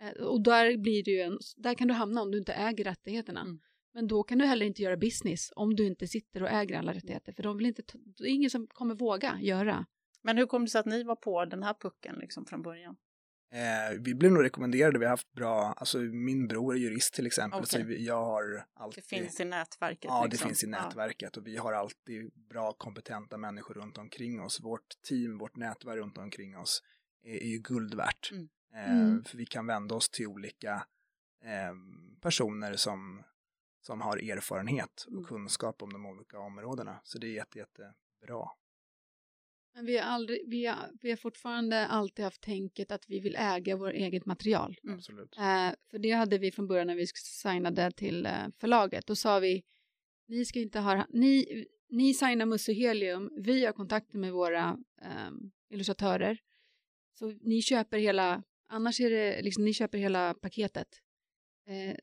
Speaker 3: Eh, och där blir det en, där kan du hamna om du inte äger rättigheterna.
Speaker 1: Mm.
Speaker 3: Men då kan du heller inte göra business om du inte sitter och äger alla rättigheter. För de vill inte, det är ingen som kommer våga göra.
Speaker 1: Men hur kom det sig att ni var på den här pucken liksom från början?
Speaker 2: Eh, vi blev nog rekommenderade, vi har haft bra, alltså min bror är jurist till exempel,
Speaker 1: Okej.
Speaker 2: så vi, jag har alltid...
Speaker 1: Det finns i nätverket?
Speaker 2: Ja, det
Speaker 1: liksom.
Speaker 2: finns i
Speaker 1: Ja.
Speaker 2: nätverket och vi har alltid bra kompetenta människor runt omkring oss. Vårt team, vårt nätverk runt omkring oss är, är ju guld värt.
Speaker 1: Mm.
Speaker 2: Eh,
Speaker 3: Mm.
Speaker 2: För vi kan vända oss till olika eh, personer som, som har erfarenhet och
Speaker 1: Mm.
Speaker 2: kunskap om de olika områdena. Så det är jätte, jättebra.
Speaker 3: Men vi har, aldrig, vi, har, vi har fortfarande alltid haft tänket att vi vill äga vårt eget material.
Speaker 1: Mm.
Speaker 2: Absolut.
Speaker 3: Eh, för det hade vi från början när vi signade till eh, förlaget. Då sa vi, ni ska inte ha, ni, ni signar Musse Helium, vi har kontakter med våra eh, illustratörer. Så ni köper hela, annars är det liksom, ni köper hela paketet. Eh,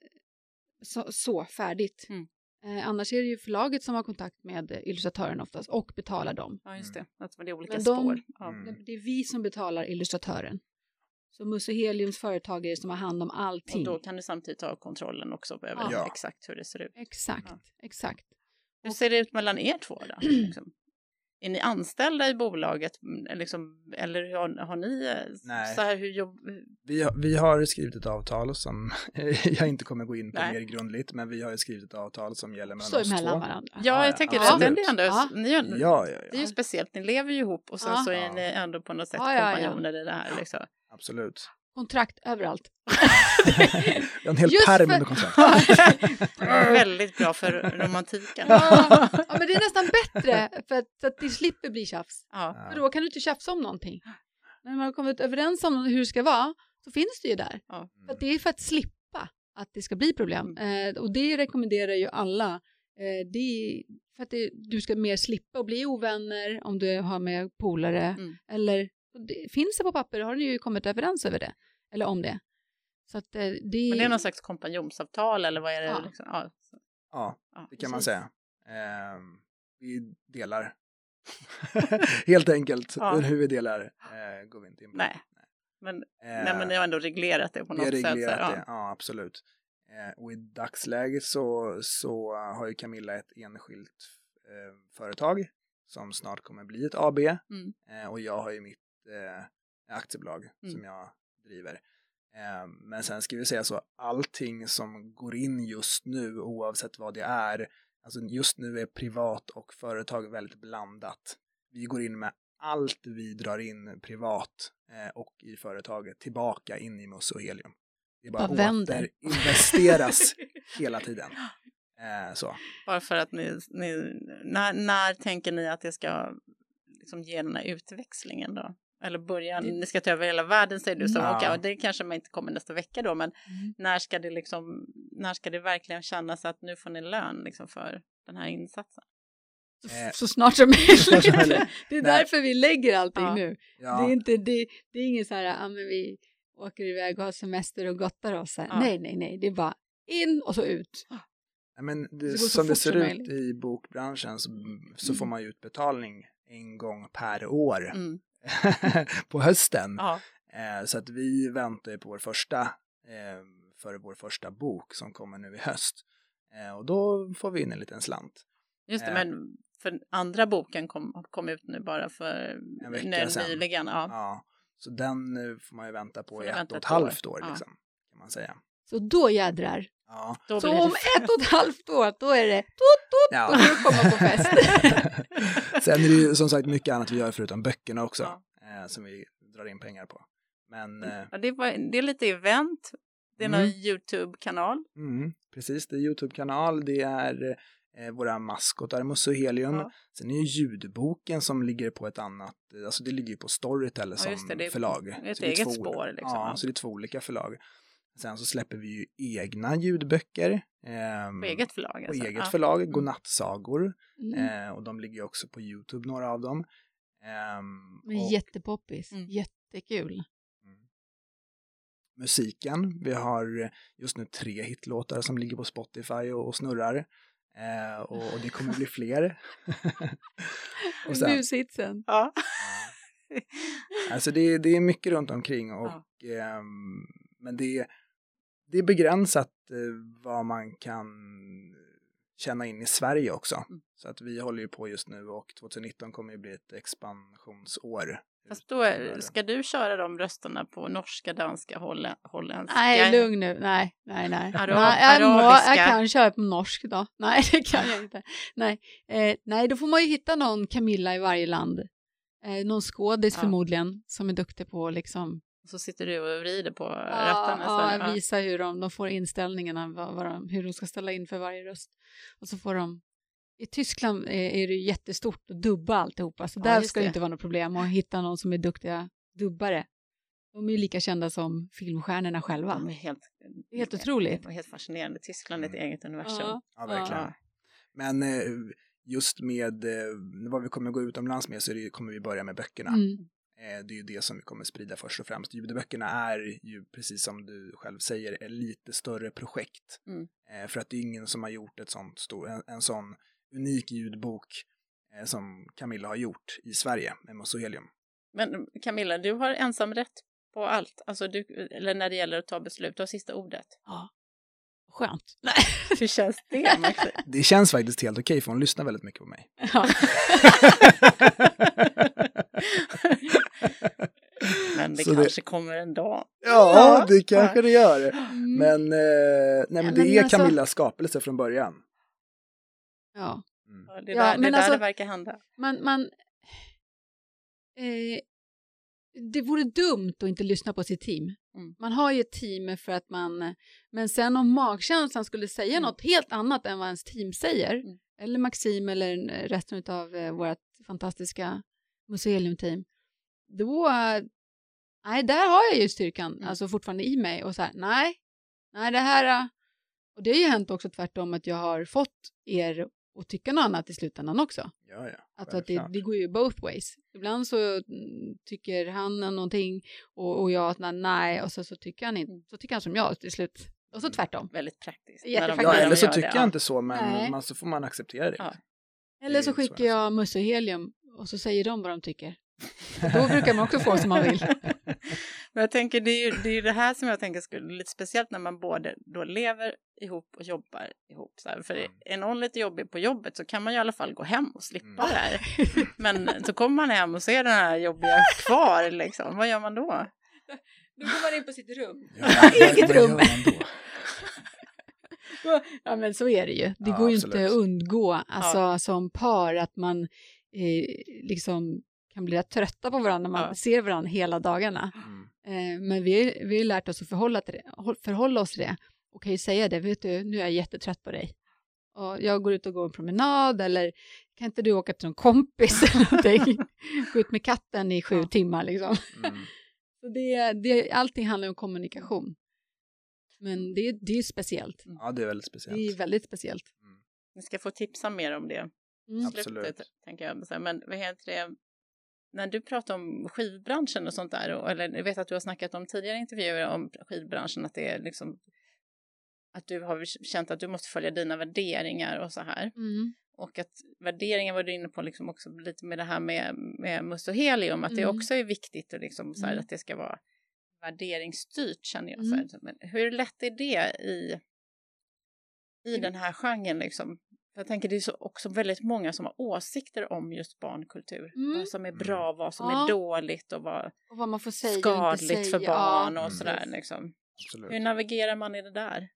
Speaker 3: så, så, färdigt.
Speaker 1: Mm.
Speaker 3: Eh, annars är det ju förlaget som har kontakt med illustratören oftast och betalar dem.
Speaker 1: Ja, just det. Att det är olika
Speaker 3: Men de-
Speaker 1: spår. Ja.
Speaker 2: Mm.
Speaker 3: Det- Det är vi som betalar illustratören. Så Musse Heliums företag är det som har hand om allting.
Speaker 1: Och då kan du samtidigt ha kontrollen också över
Speaker 2: Ja.
Speaker 1: exakt hur det ser ut.
Speaker 3: Exakt,
Speaker 1: Ja.
Speaker 3: exakt.
Speaker 1: Hur ser det ut mellan er två då? Liksom? Är ni anställda i bolaget mm, liksom, eller har, har ni eh,
Speaker 2: Nej.
Speaker 1: så här hur jobb...
Speaker 2: Vi har, vi har skrivit ett avtal som jag inte kommer gå in på
Speaker 1: Nej.
Speaker 2: mer grundligt, men vi har ju skrivit ett avtal som gäller mellan
Speaker 3: Står
Speaker 2: oss
Speaker 3: emellan
Speaker 2: två.
Speaker 3: varandra.
Speaker 1: Ja,
Speaker 2: Ja,
Speaker 1: jag tänker
Speaker 2: ja,
Speaker 1: det. Det är ändå,
Speaker 3: Ja.
Speaker 1: ni
Speaker 2: Ja, ja,
Speaker 1: Det är ju speciellt, ni lever ju ihop och sen
Speaker 3: Ja.
Speaker 1: så är ni ändå på något sätt
Speaker 3: Ja, ja, ja.
Speaker 1: kompanjoner i det här. Liksom.
Speaker 2: absolut.
Speaker 3: Kontrakt överallt.
Speaker 2: En hel
Speaker 3: Just
Speaker 2: pärm
Speaker 3: för-
Speaker 2: under kontrakt.
Speaker 1: Väldigt bra för romantiken.
Speaker 3: ja, ja, men det är nästan bättre för att, för att det slipper bli tjafs.
Speaker 1: Ja.
Speaker 3: För då kan du inte tjafsa om någonting. När man har kommit överens om hur det ska vara så finns det ju där.
Speaker 1: Ja.
Speaker 3: För att det är för att slippa att det ska bli problem.
Speaker 1: Mm.
Speaker 3: Eh, och det rekommenderar ju alla. Eh, det är för att det, du ska mer slippa och bli ovänner om du har med polare.
Speaker 1: Mm.
Speaker 3: Eller det, finns det på papper har ni ju kommit överens över det. Eller om det. Så att eh, det,
Speaker 1: Men det är någon slags kompanjonsavtal eller vad är det?
Speaker 3: Ja.
Speaker 1: Liksom? Ja.
Speaker 2: Ja, det kan man säga. Ehm, vi delar. Helt enkelt.
Speaker 1: Ja.
Speaker 2: Hur vi delar eh, går vi inte in på.
Speaker 1: Nej. Men,
Speaker 2: Eh,
Speaker 1: nej, men ni har ändå reglerat det på något sätt. så ja.
Speaker 2: det, ja absolut. Eh, och i dagsläget så, så har ju Camilla ett enskilt eh, företag som snart kommer bli ett AB.
Speaker 1: Mm.
Speaker 2: Eh, och jag har ju mitt eh, aktiebolag
Speaker 1: Mm.
Speaker 2: som jag driver. Eh, men sen ska vi säga så, allting som går in just nu, oavsett vad det är, alltså just nu är privat och företag väldigt blandat. Vi går in med allt vi drar in privat eh, och i företaget tillbaka in i Musse och Helium. Det är bara återinvesteras hela tiden. Eh, så.
Speaker 1: Bara för att ni, ni när, när tänker ni att det ska liksom ge den här utväxlingen då? Eller börja,
Speaker 3: Det-
Speaker 1: ni ska ta över hela världen säger du, så
Speaker 2: Ja.
Speaker 1: okej, det kanske man inte kommer nästa vecka då, men
Speaker 3: Mm.
Speaker 1: när ska det liksom, när ska det verkligen kännas att nu får ni lön liksom för den här insatsen?
Speaker 3: Så,
Speaker 2: Eh,
Speaker 3: så snart som möjligt.
Speaker 2: som
Speaker 3: det är därför vi lägger allting
Speaker 1: Ja.
Speaker 3: nu.
Speaker 2: Ja.
Speaker 3: Det är inte, det, det är inget så här, ja men vi åker iväg och har semester och gottar oss.
Speaker 1: Ja.
Speaker 3: Nej, nej, nej, det är bara in och så ut.
Speaker 2: Men det,
Speaker 3: så
Speaker 2: som det ser
Speaker 3: som
Speaker 2: ut
Speaker 3: möjligt.
Speaker 2: i bokbranschen så, så får man ju utbetalning en gång per år
Speaker 1: Mm.
Speaker 2: på hösten.
Speaker 1: Ja.
Speaker 2: Eh, så att vi väntar ju på vår första, eh, för vår första bok som kommer nu i höst. Eh, och då får vi in en liten slant.
Speaker 1: Just det,
Speaker 2: Eh.
Speaker 1: men för andra boken kom, kom ut nu bara för
Speaker 2: En vecka sedan.
Speaker 1: nyligen. Ja.
Speaker 2: Ja, så den får man ju vänta på
Speaker 1: Får
Speaker 2: i ett och ett
Speaker 1: år.
Speaker 2: halvt år,
Speaker 1: Ja.
Speaker 2: liksom, kan man säga.
Speaker 3: Så då jädrar.
Speaker 2: Ja.
Speaker 1: Då
Speaker 3: Så om ett och ett halvt år, då är det tut, tut,
Speaker 2: Ja.
Speaker 3: då får du komma på fest.
Speaker 2: Sen är det ju som sagt mycket annat vi gör förutom böckerna också,
Speaker 1: Ja.
Speaker 2: eh, som vi drar in pengar på. Men eh,
Speaker 1: Ja, det, var, det är lite event. Det är
Speaker 2: Mm.
Speaker 1: någon YouTube-kanal.
Speaker 2: mm, precis, det är Youtube-kanal, det är eh, våra maskotar Musse och Helium.
Speaker 1: Ja.
Speaker 2: Sen är ju ljudboken som ligger på ett annat, alltså det ligger ju på Storytel som
Speaker 1: just det, det är
Speaker 2: förlag.
Speaker 1: ett
Speaker 2: Så det är
Speaker 1: eget
Speaker 2: två-
Speaker 1: spår, liksom,
Speaker 2: Ja,
Speaker 1: ja.
Speaker 2: så det är två olika förlag. Sen så släpper vi ju egna ljudböcker. ehm,
Speaker 1: På eget förlag.
Speaker 2: på
Speaker 1: Alltså.
Speaker 2: eget
Speaker 1: ja.
Speaker 2: förlag,
Speaker 1: Mm.
Speaker 2: godnattsagor.
Speaker 3: Mm.
Speaker 2: Eh, och de ligger ju också på Youtube, några av dem. Ehm,
Speaker 3: Men
Speaker 2: och
Speaker 3: jättepoppis,
Speaker 1: Mm.
Speaker 3: jättekul.
Speaker 2: musiken, vi har just nu tre hitlåtar som ligger på Spotify och, och snurrar. Eh, och, och det kommer bli fler. och sen,
Speaker 3: Mushitsen.
Speaker 1: Ja.
Speaker 2: alltså det, det är mycket runt omkring och ehm, men det, det är begränsat eh, vad man kan känna in i Sverige också.
Speaker 1: Mm.
Speaker 2: Så att vi håller ju på just nu och 2019 kommer ju bli ett expansionsår.
Speaker 1: Fast då är, ska du köra de rösterna på norska, danska, holle, holländska?
Speaker 3: Nej, lugn nu. Nej, nej, nej.
Speaker 1: Arab-
Speaker 3: nej jag, må, jag kan köra på norsk då. Nej, det kan jag inte. Nej, eh, nej då får man ju hitta någon Camilla i varje land. Eh, någon skådis
Speaker 1: Ja.
Speaker 3: förmodligen som är duktig på liksom
Speaker 1: Så sitter du och vrider på
Speaker 3: ja,
Speaker 1: rattarna.
Speaker 3: ja,
Speaker 1: så, ja.
Speaker 3: visa hur de, de får inställningarna, vad, vad de, hur de ska ställa in för varje röst. Och så får de i Tyskland är, är det jättestort att dubba alltihopa, så
Speaker 1: Ja,
Speaker 3: där ska det inte vara något problem att hitta någon som är duktiga dubbare. De är ju lika kända som filmstjärnorna själva.
Speaker 1: De är helt,
Speaker 3: Det är helt otroligt.
Speaker 1: Det var helt fascinerande. Tyskland är ett eget universum.
Speaker 3: Ja,
Speaker 2: Ja, verkligen.
Speaker 1: Ja.
Speaker 2: Men eh, just med eh, vad vi kommer gå utomlands med så det, kommer vi börja med böckerna.
Speaker 3: Mm.
Speaker 2: Eh, det är ju det som vi kommer sprida först och främst. Ljudböckerna är ju, precis som du själv säger, ett lite större projekt.
Speaker 1: Mm.
Speaker 2: Eh, för att det är ingen som har gjort ett sånt stor, en, en sån unik ljudbok eh, som Camilla har gjort i Sverige med Helium.
Speaker 1: Men Camilla, du har ensamrätt på allt. Alltså du, eller när det gäller att ta beslut, du har sista ordet.
Speaker 3: Ja. Skönt.
Speaker 1: Hur känns det? Maxi?
Speaker 2: Det känns faktiskt helt okej för hon lyssnar väldigt mycket på mig.
Speaker 3: Ja.
Speaker 1: Men det
Speaker 2: Så det-
Speaker 1: kanske kommer en dag.
Speaker 2: Ja, det kanske det gör.
Speaker 3: Mm.
Speaker 2: Men, eh, nej, men
Speaker 3: Ja,
Speaker 2: det
Speaker 3: men
Speaker 2: är
Speaker 3: alltså-
Speaker 2: Camillas skapelse från början.
Speaker 3: ja.
Speaker 2: Mm.
Speaker 1: Ja, Det är
Speaker 3: Ja,
Speaker 1: där, det,
Speaker 3: men
Speaker 1: är där
Speaker 3: alltså-
Speaker 1: det verkar hända.
Speaker 3: Man, man eh, det vore dumt att inte lyssna på sitt team.
Speaker 1: Mm.
Speaker 3: Man har ju ett team för att man, men sen om magkänslan skulle säga
Speaker 1: Mm.
Speaker 3: något helt annat än vad ens team säger,
Speaker 1: Mm.
Speaker 3: eller Maxim eller resten av eh, vårt fantastiska museumteam, då, nej, där har jag ju styrkan,
Speaker 1: Mm.
Speaker 3: alltså fortfarande i mig och så här, nej, nej det här, eh, och det har ju hänt också tvärtom att jag har fått er att tycka något annat i slutändan också.
Speaker 2: Ja, ja.
Speaker 3: Alltså att det, det går ju both ways. Ibland så mm, tycker han någonting och, och jag att nej, nej och så, så, tycker han inte, så tycker han som jag till slut. Och så
Speaker 2: Mm.
Speaker 3: tvärtom.
Speaker 1: Väldigt praktiskt.
Speaker 2: Ja, eller så tycker
Speaker 1: det,
Speaker 2: jag
Speaker 1: ja.
Speaker 2: inte så, men man, så får man acceptera det.
Speaker 1: Ja.
Speaker 3: Eller så skickar jag Musse och Helium och så säger de vad de tycker. Då brukar man också få som man vill.
Speaker 1: Men jag tänker, det är ju det, är det här som jag tänker skulle bli lite speciellt när man både då lever ihop och jobbar ihop. Så här. För
Speaker 2: Mm.
Speaker 1: är någon lite jobbig på jobbet så kan man ju i alla fall gå hem och slippa
Speaker 2: Mm.
Speaker 1: det här. Men så kommer man hem och ser den här jobbiga kvar, liksom. vad gör man då?
Speaker 3: Då går man in på sitt rum.
Speaker 2: Ja,
Speaker 3: Eget rum. Ja men så är det ju. Det
Speaker 2: Ja,
Speaker 3: går ju
Speaker 2: absolut.
Speaker 3: inte att undgå alltså, som par att man eh, liksom kan bli rätt trötta på varandra när man
Speaker 1: Ja.
Speaker 3: ser varandra hela dagarna.
Speaker 2: Mm.
Speaker 3: Eh, men vi, vi har lärt oss att förhålla, till det, hå- förhålla oss till det och kan ju säga det, vet du, nu är jag jättetrött på dig. Och jag går ut och går en promenad eller kan inte du åka till någon kompis eller någonting? Gå ut med katten i sju
Speaker 1: Ja.
Speaker 3: timmar liksom.
Speaker 2: Mm.
Speaker 3: Så det, det, allting handlar om kommunikation. Men det, det är speciellt.
Speaker 2: Ja, det är väldigt speciellt.
Speaker 3: Det är väldigt speciellt.
Speaker 1: Ni ska få tipsa mer om det.
Speaker 3: Mm.
Speaker 2: Absolut.
Speaker 1: slutet, tänker jag. Men vad heter det? När du pratar om skivbranschen och sånt där, och, eller jag vet att du har snackat om tidigare intervjuer om skivbranschen, att det är liksom att du har känt att du måste följa dina värderingar och så här.
Speaker 3: Mm.
Speaker 1: Och att värderingar var du inne på liksom också lite med det här med, med must och helium, att det
Speaker 3: Mm.
Speaker 1: också är viktigt och liksom så här,
Speaker 3: Mm.
Speaker 1: att det ska vara värderingsstyrt känner jag. Så
Speaker 3: Mm.
Speaker 1: här. Men hur lätt är det i, i
Speaker 3: Mm.
Speaker 1: den här genren liksom? Jag tänker det är så också väldigt många som har åsikter om just barnkultur.
Speaker 3: Mm.
Speaker 1: Vad som är bra, vad som
Speaker 3: Ja.
Speaker 1: är dåligt och vad
Speaker 3: Och vad man får säga
Speaker 1: skadligt för
Speaker 3: säga.
Speaker 1: barn
Speaker 3: Ja,
Speaker 1: och sådär.
Speaker 3: precis.
Speaker 1: Liksom. Hur navigerar man i det där?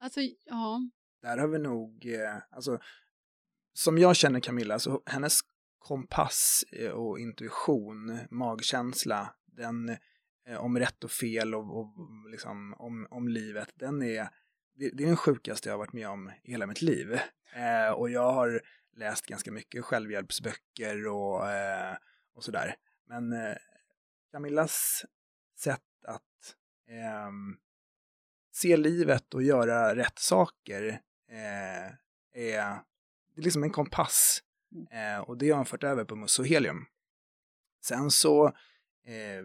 Speaker 3: Alltså, ja.
Speaker 2: Där har vi nog, eh, alltså, som jag känner Camilla, så hennes kompass eh, och intuition, magkänsla, den eh, om rätt och fel och, och liksom om, om livet, den är, det, det är den sjukaste jag har varit med om i hela mitt liv. Eh, och jag har läst ganska mycket självhjälpsböcker och, eh, och sådär. Men eh, Camillas sätt att ehm, se livet och göra rätt saker eh, är, det är liksom en kompass. Eh, och det har han fört över på Mus och Helium. Sen så eh,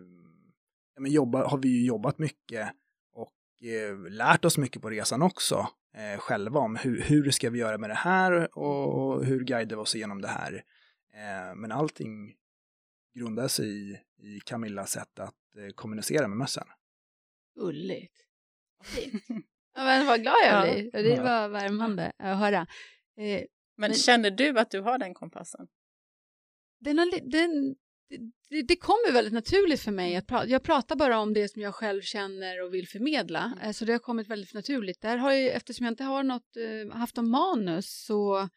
Speaker 2: ja, men jobba, har vi ju jobbat mycket eh, lärt oss mycket på resan också eh, själva om hur, hur ska vi göra med det här och, och hur guidar vi oss igenom det här. Eh, men allting grundar sig i, i Camillas sätt att eh, kommunicera med mössen.
Speaker 3: Gulligt. Fint. Ja, men vad glad jag
Speaker 1: Ja.
Speaker 3: blir. Det
Speaker 2: Ja.
Speaker 3: var värmande att höra. Eh,
Speaker 1: Men,
Speaker 3: Men-
Speaker 1: känner du att du har den kompassen?
Speaker 3: den har, den, det, det kommer väldigt naturligt för mig att prata. Jag pratar bara om det som jag själv känner och vill förmedla.
Speaker 1: Mm.
Speaker 3: Eh, Så det har kommit väldigt naturligt. Där har jag, eftersom jag inte har något, eh, haft någon manus så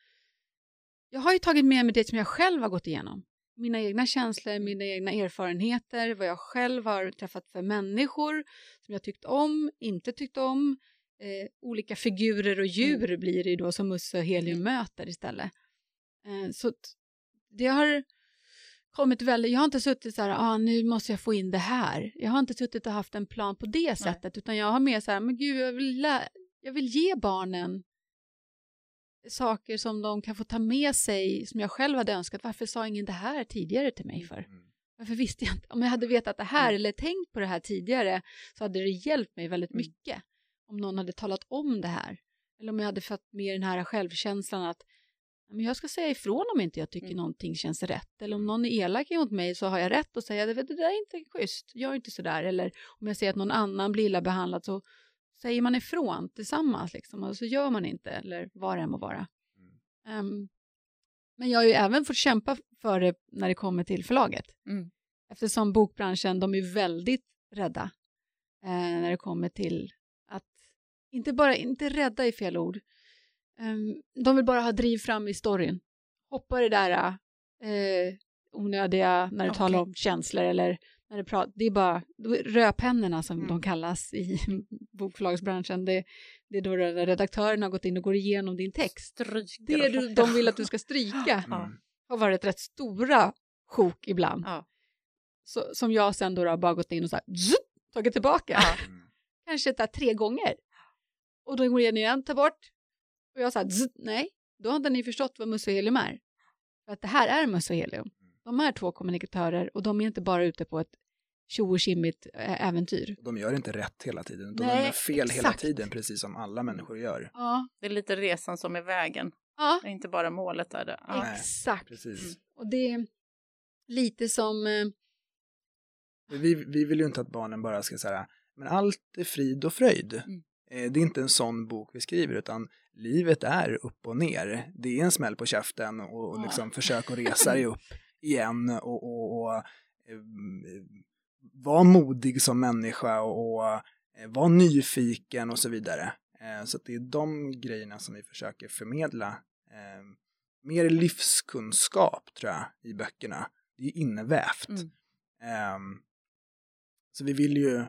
Speaker 3: jag har ju tagit med mig det som jag själv har gått igenom. Mina egna känslor, mina egna erfarenheter, vad jag själv har träffat för människor som jag tyckt om, inte tyckt om. Eh, olika figurer och djur blir det ju då som Musse och Helium möter istället. Eh, så det har kommit väldigt, jag har inte suttit så här, ah, nu måste jag få in det här. Jag har inte suttit och haft en plan på det sättet, utan jag har mer så här, men gud, jag vill, jag vill ge barnen saker som de kan få ta med sig, som jag själv hade önskat. Varför sa ingen det här tidigare till mig för?
Speaker 2: Mm.
Speaker 3: Varför visste jag inte? Om jag hade vetat det här
Speaker 1: Mm.
Speaker 3: eller tänkt på det här tidigare så hade det hjälpt mig väldigt
Speaker 1: Mm.
Speaker 3: mycket. Om någon hade talat om det här. Eller om jag hade fått med den här självkänslan att "Ja, men jag ska säga ifrån om inte jag tycker
Speaker 1: Mm.
Speaker 3: någonting känns rätt. Eller om någon är elak mot mig så har jag rätt att säga det, där är inte schysst, gör inte sådär. Eller om jag ser att någon annan blir illa behandlad så säger man ifrån tillsammans liksom, och så gör man inte, eller vad det än må vara. Ehm, men jag har ju även fått kämpa för det när det kommer till förlaget.
Speaker 1: Mm.
Speaker 3: Eftersom bokbranschen, de är väldigt rädda eh, när det kommer till att, inte bara, inte rädda i fel ord, Ehm, de vill bara ha driv fram i storyn. Hoppa det där eh, onödiga när du
Speaker 1: Okej.
Speaker 3: talar om känslor eller när du pratar, det är bara rödpennorna som
Speaker 1: Mm.
Speaker 3: de kallas i bokförlagsbranschen. Det, det är då redaktören har gått in och går igenom din text.
Speaker 1: Stryker
Speaker 3: Det du, de vill att du ska stryka.
Speaker 2: Mm.
Speaker 3: har varit rätt stora sjok ibland.
Speaker 1: Ja.
Speaker 3: Så, som jag sen då, då bara gått in och så här, zup, tagit tillbaka.
Speaker 1: Ja.
Speaker 3: Kanske där tre gånger. Och då går jag igen, tar bort. Och jag sa, nej, då har inte ni förstått vad Musse och Helium är. För att det här är Musse och Helium. De är två kommunikatörer och de är inte bara ute på ett tjo och tjimmigt eh, äventyr.
Speaker 2: De gör inte rätt hela tiden, de
Speaker 3: Nej,
Speaker 2: gör fel hela
Speaker 3: exakt.
Speaker 2: tiden, precis som alla människor gör.
Speaker 3: Ja,
Speaker 1: Det är lite resan som är vägen,
Speaker 3: ja
Speaker 1: inte bara målet. Där. det- Ja.
Speaker 2: Nej.
Speaker 3: exakt.
Speaker 2: Precis.
Speaker 3: Och det är lite som, eh,
Speaker 2: Vi, vi vill ju inte att barnen bara ska säga, men allt är frid och fröjd.
Speaker 1: Mm.
Speaker 2: Eh, Det är inte en sån bok vi skriver, utan livet är upp och ner. Det är en smäll på käften och, och
Speaker 3: Ja.
Speaker 2: liksom försök att resa dig upp igen och, och, och eh, var modig som människa och, eh, var nyfiken och så vidare. Så att det är de grejerna som vi försöker förmedla. Mer livskunskap tror jag i böckerna. Det är innevävt.
Speaker 1: Mm.
Speaker 2: Så vi vill ju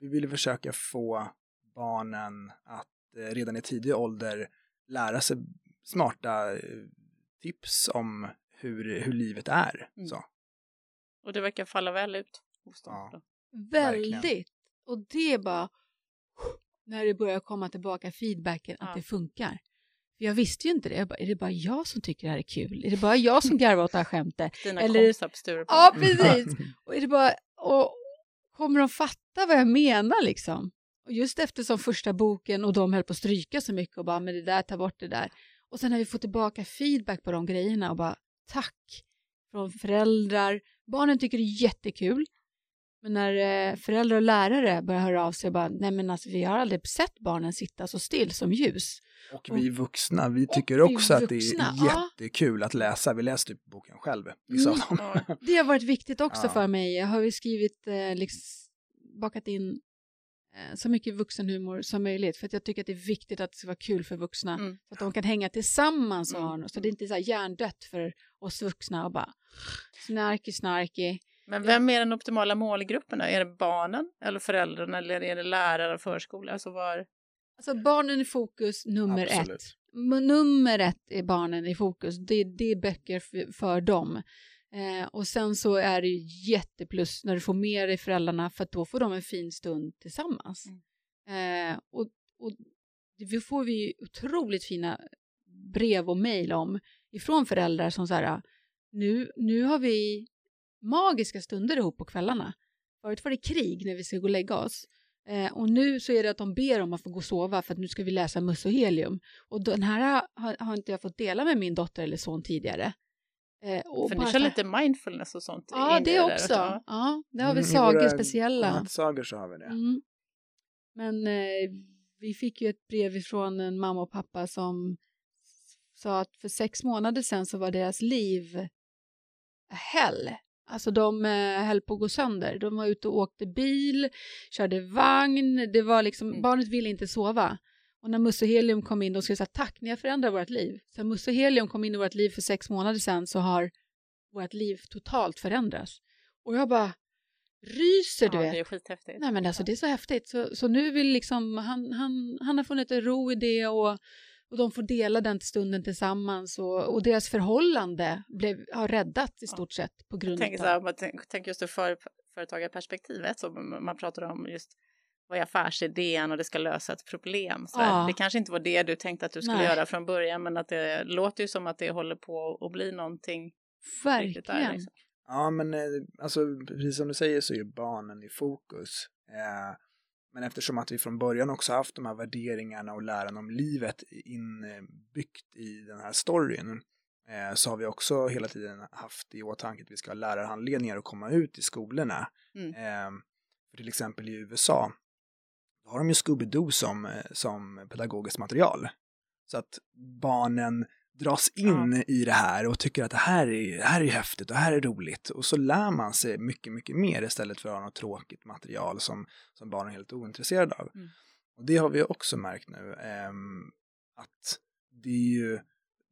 Speaker 2: vi vill försöka få barnen att eh, redan i tidig ålder lära sig smarta eh, tips om hur, hur livet är.
Speaker 1: Mm.
Speaker 2: Så.
Speaker 1: Och det verkar falla väl ut hos dem.
Speaker 2: Ja.
Speaker 3: väldigt.
Speaker 2: Verkligen.
Speaker 3: Och det är bara när det börjar komma tillbaka feedbacken att
Speaker 1: Ja.
Speaker 3: det funkar. För jag visste ju inte det. Jag bara, är det bara jag som tycker det här är kul? Är det bara jag som garvar åt det här skämtet?
Speaker 1: Dina
Speaker 3: Eller-
Speaker 1: kompisar på Stureplan.
Speaker 3: Ja, precis. Och är det bara, och kommer de fatta vad jag menar liksom? Och just eftersom första boken och de höll på att stryka så mycket och bara, men det där, ta bort det där. Och sen har vi fått tillbaka feedback på de grejerna och bara, tack från föräldrar. Barnen tycker det är jättekul. Men när eh, föräldrar och lärare börjar höra av sig och bara, nej men alltså vi har aldrig sett barnen sitta så still som ljus.
Speaker 2: Och vi vuxna, vi tycker
Speaker 3: vi
Speaker 2: också att det
Speaker 3: vuxna,
Speaker 2: är
Speaker 3: ja.
Speaker 2: jättekul att läsa. Vi läste typ boken själv, vissa
Speaker 3: Mm.
Speaker 2: av dem.
Speaker 1: Ja.
Speaker 3: Det har varit viktigt också
Speaker 2: Ja.
Speaker 3: för mig. Jag har ju skrivit, eh, liksom, bakat in så mycket vuxenhumor som möjligt. För att jag tycker att det är viktigt att det ska vara kul för vuxna.
Speaker 1: Mm.
Speaker 3: Så att de kan hänga tillsammans och
Speaker 1: Mm.
Speaker 3: något. Så det är inte så här hjärndött för oss vuxna och bara snarky, snarky.
Speaker 1: Men vem är den optimala målgruppen? Då? Är det barnen eller föräldrarna eller är det lärare och förskola? Alltså var...
Speaker 3: Alltså barnen i fokus nummer
Speaker 2: Absolut.
Speaker 3: ett. Nummer ett är barnen i fokus. Det, det är böcker för, för dem. Eh, och sen så är det ju jätteplus när du får med dig föräldrarna för att då får de en fin stund tillsammans. Eh, och, och det får vi otroligt fina brev och mejl om ifrån föräldrar som så här, nu, nu har vi magiska stunder ihop på kvällarna. Förut var det krig när vi ska gå och lägga oss. Eh, och nu så är det att de ber om att få gå och sova för att nu ska vi läsa Muss och helium. Och den här har, har inte jag fått dela med min dotter eller son tidigare. Eh, och
Speaker 1: För ni kör
Speaker 3: här-
Speaker 1: lite mindfulness och sånt?
Speaker 3: Ja, det
Speaker 1: där
Speaker 3: också.
Speaker 1: Ja.
Speaker 3: Ja, det har vi
Speaker 2: Mm,
Speaker 3: sagor
Speaker 2: våra
Speaker 3: speciella.
Speaker 2: Sagor så har vi det.
Speaker 3: Mm. Men eh, vi fick ju ett brev ifrån en mamma och pappa som sa att för sex månader sedan så var deras liv hell. Alltså de eh, höll på att gå sönder. De var ute och åkte bil, körde vagn. Det var liksom,
Speaker 1: Mm.
Speaker 3: barnet ville inte sova. Och när Musse Helium kom in, de skulle säga tack, ni har förändrat vårt liv. Så Musse Helium kom in i vårt liv för sex månader sedan så har vårt liv totalt förändrats. Och jag bara ryser, du
Speaker 1: ja,
Speaker 3: vet.
Speaker 1: det är skithäftigt.
Speaker 3: Nej men alltså det är så häftigt. Så, så nu vill liksom, han, han, han har funnit en ro i det och, och de får dela den stunden tillsammans och, och deras förhållande blev, har räddats i
Speaker 1: Ja.
Speaker 3: stort sett på
Speaker 1: Jag
Speaker 3: grund
Speaker 1: tänker, så
Speaker 3: av...
Speaker 1: här, man tänk- tänker just ur för, företagarperspektivet, man man pratar om just vad är affärsidén och det ska lösa ett problem. Så.
Speaker 3: Ja.
Speaker 1: Det kanske inte var det du tänkte att du skulle
Speaker 3: Nej.
Speaker 1: göra från början, men att det låter ju som att det håller på att bli någonting riktigt där.
Speaker 3: Verkligen.
Speaker 1: Liksom.
Speaker 2: Ja, men eh, alltså, precis som du säger så är ju barnen i fokus. Eh, men eftersom att vi från början också haft de här värderingarna och läran om livet inbyggt i den här storyn eh, så har vi också hela tiden haft i åtanke att vi ska ha lärarhandledningar och komma ut i skolorna.
Speaker 1: Mm.
Speaker 2: Eh, för till exempel i USA då har de ju Scooby-Doo som, eh, som pedagogiskt material. Så att barnen dras in i det här och tycker att det här, är, det här är häftigt och det här är roligt. Och så lär man sig mycket, mycket mer istället för att ha något tråkigt material som, som barnen är helt ointresserade av.
Speaker 1: Mm.
Speaker 2: Och det har vi också märkt nu, ehm, att det är ju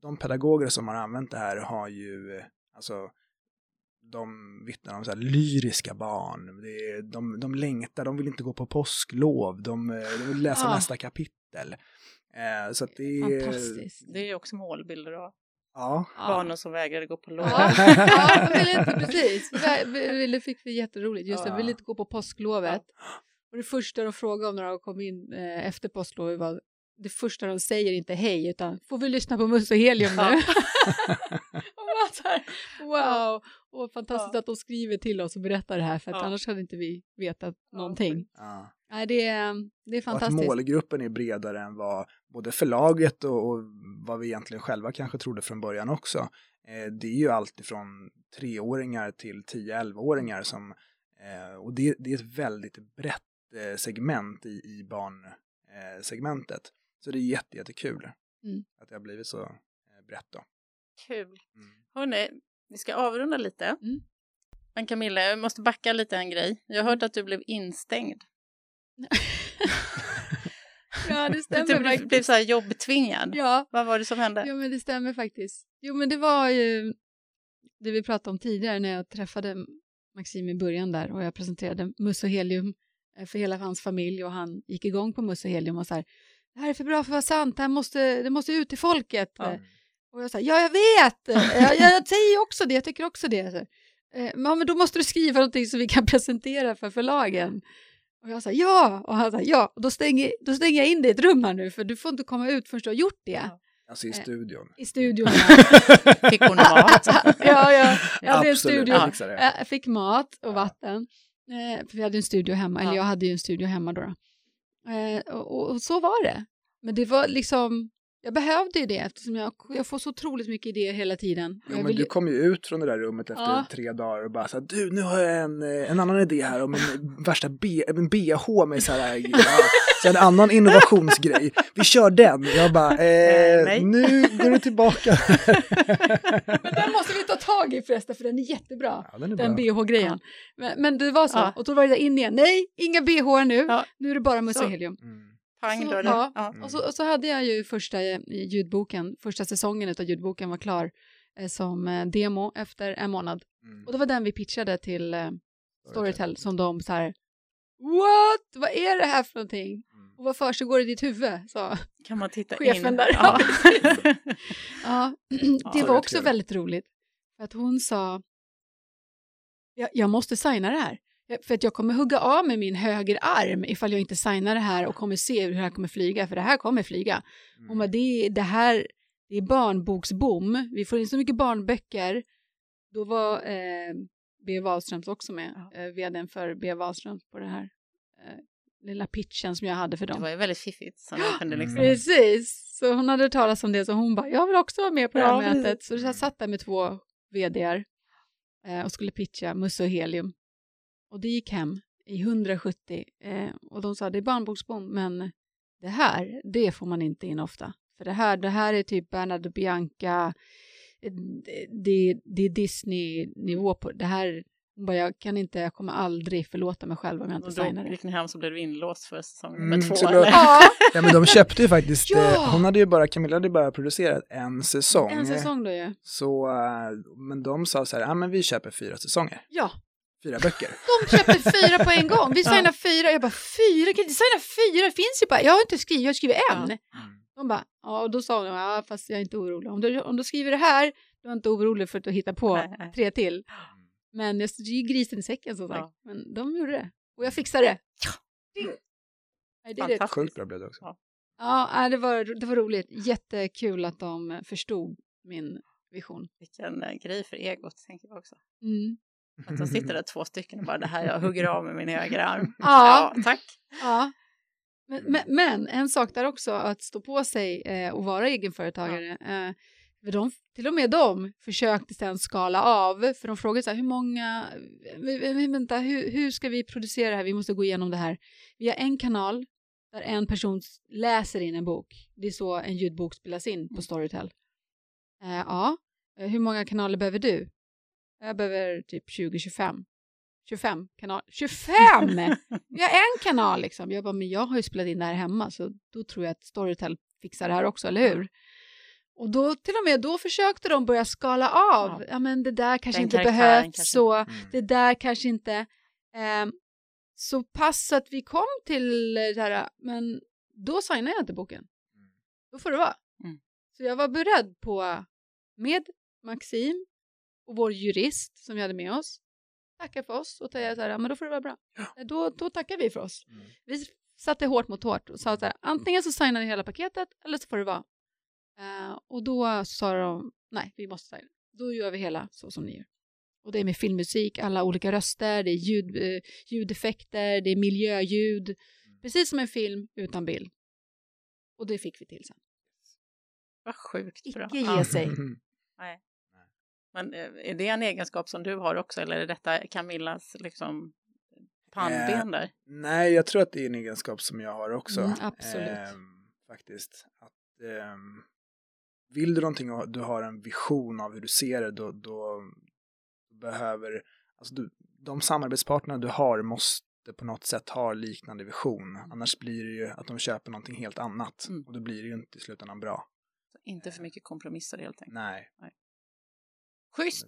Speaker 2: de pedagoger som har använt det här har ju, eh, alltså de vittnar om så här lyriska barn, det de, de längtar, de vill inte gå på påsklov, de, eh, de vill läsa
Speaker 3: Ah.
Speaker 2: nästa kapitel. Eh, så att det är...
Speaker 3: Fantastiskt.
Speaker 1: Det är också målbilder av
Speaker 2: Ja.
Speaker 3: Ja.
Speaker 1: barnen som vägrade gå på lov.
Speaker 3: Ja, ja inte, precis. Det fick vi jätteroligt. Just det,
Speaker 2: Ja.
Speaker 3: vi ville inte gå på påsklovet. Och det första de frågade om när de kom in eh, efter påsklovet var det första de säger inte hej utan får vi lyssna på Muss och Helium nu?
Speaker 1: Ja.
Speaker 3: så här, wow, och fantastiskt
Speaker 1: Ja.
Speaker 3: att de skriver till oss och berättar det här för att
Speaker 1: Ja.
Speaker 3: annars hade inte vi vetat någonting.
Speaker 2: ja.
Speaker 3: Nej, det är, det är
Speaker 2: Och att
Speaker 3: fantastiskt.
Speaker 2: målgruppen är bredare än vad både förlaget och, och vad vi egentligen själva kanske trodde från början också. Eh, det är ju allt ifrån treåringar till 10-11-åringar som, eh, och det, det är ett väldigt brett eh, segment i, i barnsegmentet. Eh, så det är jätte, jättekul
Speaker 3: Mm.
Speaker 2: att det har blivit så eh, brett då.
Speaker 1: Kul.
Speaker 2: Mm.
Speaker 1: Hörrni, vi ska avrunda lite.
Speaker 3: Mm.
Speaker 1: Men Camilla, jag måste backa lite en grej. Jag har hört att du blev instängd.
Speaker 3: ja, det
Speaker 1: Du
Speaker 3: stämmer
Speaker 1: blev, blev
Speaker 3: faktiskt.
Speaker 1: så här jobbtvingad.
Speaker 3: Ja,
Speaker 1: Vad var det som hände?
Speaker 3: Ja, men det stämmer faktiskt. Jo, men det var ju det vi pratade om tidigare när jag träffade Maxim i början där och jag presenterade Muss och Helium eh, för hela hans familj och han gick igång på Muss och Helium och så här, det här är för bra för att vara sant, det här måste, det måste ut till folket.
Speaker 1: Ja.
Speaker 3: Och jag sa, ja jag vet, Eh, jag, jag säger också det, jag tycker också det. Eh, men, ja, men då måste du skriva någonting som vi kan presentera för förlagen. Och jag sa ja, och han sa ja, och då stänger, då stänger jag in dig i ett rum här nu för du får inte komma ut förrän du har gjort det
Speaker 1: Ja.
Speaker 2: Alltså i
Speaker 3: Eh,
Speaker 2: studion.
Speaker 3: i studion.
Speaker 1: Fick hon mat?
Speaker 3: ja, ja, jag hade en
Speaker 2: Absolut,
Speaker 3: studio.
Speaker 2: jag
Speaker 3: fick mat och
Speaker 2: Ja.
Speaker 3: vatten. För vi hade en studio hemma,
Speaker 1: Ja.
Speaker 3: eller jag hade ju en studio hemma då. då. Och, och, och så var det. Men det var liksom, jag behövde ju det eftersom jag, jag får så otroligt mycket idéer hela tiden.
Speaker 2: Jo, men
Speaker 3: vill
Speaker 2: du kom ju ut från det där rummet efter
Speaker 3: Ja.
Speaker 2: tre dagar och bara så här, du nu har jag en, eh, en annan idé här om en värsta B, en bh med så här, ja, så en annan innovationsgrej. Vi kör den. Jag bara,
Speaker 1: Eh,
Speaker 2: eh, nu går du tillbaka.
Speaker 3: Men den måste vi ta tag i förresten för den är jättebra.
Speaker 2: ja, den
Speaker 3: Den bh-grejen. Men, men det var så.
Speaker 1: Ja.
Speaker 3: Och då var det in igen. Nej, inga bh nu.
Speaker 1: Ja.
Speaker 3: Nu är det bara Musse Helium.
Speaker 2: Mm.
Speaker 1: Pang
Speaker 3: Så, ja.
Speaker 1: Ja.
Speaker 2: Mm.
Speaker 3: Och, så, och så hade jag ju första eh, ljudboken, första säsongen av ljudboken var klar eh, som eh, demo efter en månad.
Speaker 2: Mm.
Speaker 3: Och det var den vi pitchade till eh, Storytel som de så här What? Vad är det här för någonting?
Speaker 2: Mm.
Speaker 3: Och vad försiggår i ditt huvud? Så,
Speaker 1: Kan man titta
Speaker 3: Chefen
Speaker 1: in?
Speaker 3: där.
Speaker 1: Ja.
Speaker 3: ja, det var också väldigt roligt. För att hon sa jag, jag måste signa det här. Jag- För att jag kommer hugga av med min högerarm ifall jag inte signar det här och kommer se hur det här kommer flyga. För det här kommer flyga. Hon
Speaker 2: Mm.
Speaker 3: bara, det, det här det är barnboksboom. Vi får in så mycket barnböcker. Då var eh, B. Wahlströms också med,
Speaker 1: Ja.
Speaker 3: eh, vdn för B. Wahlströms på det här eh, lilla pitchen som jag hade för
Speaker 1: Det
Speaker 3: dem.
Speaker 1: var ju väldigt fiffigt. Så kunde liksom...
Speaker 2: Mm.
Speaker 3: Precis, så hon hade talas om det så hon bara, jag vill också vara med på det
Speaker 1: Ja,
Speaker 3: här
Speaker 1: precis.
Speaker 3: mötet. Så jag satt där med två vdr eh, och skulle pitcha Musse och Helium. Och det gick hem i 170 eh, och de sa det är barnboksboom men det här, det får man inte in ofta. För det här, det här är typ Bernard och Bianca, eh, det, det, det är Disney-nivå på det här. Hon bara, jag kan inte, jag kommer aldrig förlåta mig själv om jag inte
Speaker 1: Och
Speaker 3: signar
Speaker 1: då
Speaker 3: det.
Speaker 1: gick ni hem så blev du inlåst för säsong
Speaker 2: Mm,
Speaker 1: nummer två.
Speaker 2: så då-?
Speaker 3: Ja,
Speaker 2: Ja men de köpte ju faktiskt,
Speaker 3: Ja!
Speaker 2: eh, hon hade ju bara, Camilla hade ju bara producerat en säsong.
Speaker 3: en säsong då ju.
Speaker 2: Så, eh, men de sa så här, ja men vi köper fyra säsonger,
Speaker 3: Ja,
Speaker 2: fyra böcker.
Speaker 3: De köpte fyra på en gång. Vi
Speaker 1: Ja.
Speaker 3: signade fyra. Jag bara, fyra? Kan inte signa fyra? Det finns ju bara. Jag har inte skrivit, jag har skrivit en.
Speaker 1: Ja.
Speaker 3: De bara, ja, och då sa de, ja, fast jag är inte orolig. Om du, om du skriver det här, då är jag inte orolig för att du hittar på
Speaker 1: Nej,
Speaker 3: tre till. Men jag det är ju grisen i säcken som sagt.
Speaker 1: Ja.
Speaker 3: Men de gjorde det. Och jag fixade det. It.
Speaker 1: Fantastiskt.
Speaker 2: Sjukt bra blev det också.
Speaker 3: Ja, det var, det var roligt. Jättekul att de förstod min vision.
Speaker 1: Vilken eh, grej för egot, tänker jag också.
Speaker 3: Mm.
Speaker 1: Att de sitter där två stycken och bara det här jag hugger av med min högra arm.
Speaker 3: Ja.
Speaker 1: ja tack.
Speaker 3: Ja. Men, men, men en sak där också, att stå på sig eh, och vara egenföretagare. Eh, för de, till och med de försökte sen skala av, för de frågade så här, hur många, vänta, hur, hur ska vi producera det här? Vi måste gå igenom det här. Vi har en kanal där en person läser in en bok. Det är så en ljudbok spelas in på Storytel. Eh, ja, Eh, hur många kanaler behöver du? Jag behöver typ 20-25. 25 kanal. 25! Vi har en kanal liksom. Jag bara, men jag har ju spelat in det här hemma så då tror jag att Storytel fixar det här också, eller hur? Och då till och med då försökte de börja skala av.
Speaker 1: Ja.
Speaker 3: Ja, men det där kanske
Speaker 1: Den
Speaker 3: inte behövs
Speaker 1: kanske.
Speaker 3: så.
Speaker 2: Mm.
Speaker 3: Det där kanske inte. ehm, så pass att vi kom till det här, men då signade jag inte boken. Då får det vara.
Speaker 1: Mm.
Speaker 3: Så jag var beredd på, med Maxim och vår jurist som vi hade med oss, tacka för oss och säga så här, ja, men då får det vara bra. Då, då tackar vi för oss.
Speaker 2: Mm.
Speaker 3: Vi satte hårt mot hårt och sa så här, antingen så signar ni hela paketet eller så får det vara. Eh, och då sa de, nej, vi måste signa. Då gör vi hela så som ni gör. Och det är med filmmusik, alla olika röster, det är ljud, eh, ljudeffekter, det är miljöljud. Precis som en film utan bild. Och det fick vi till sen.
Speaker 1: Vad sjukt bra.
Speaker 3: Icke
Speaker 1: Ja.
Speaker 3: ge sig.
Speaker 1: Nej. Men eh, är det en egenskap som du har också eller är detta Camillas liksom pannben där?
Speaker 2: Nej, jag tror att det är en egenskap som jag har också.
Speaker 3: Mm, absolut.
Speaker 2: Ehm, faktiskt. Att, ehm, vill du någonting och du har en vision av hur du ser det, då, då behöver, alltså du, de samarbetspartner du har måste på något sätt ha liknande vision. Annars blir det ju att de köper någonting helt annat.
Speaker 1: Mm.
Speaker 2: Och då blir det ju inte i slutändan bra.
Speaker 1: Inte för mycket kompromisser helt enkelt.
Speaker 2: Nej.
Speaker 1: Schysst!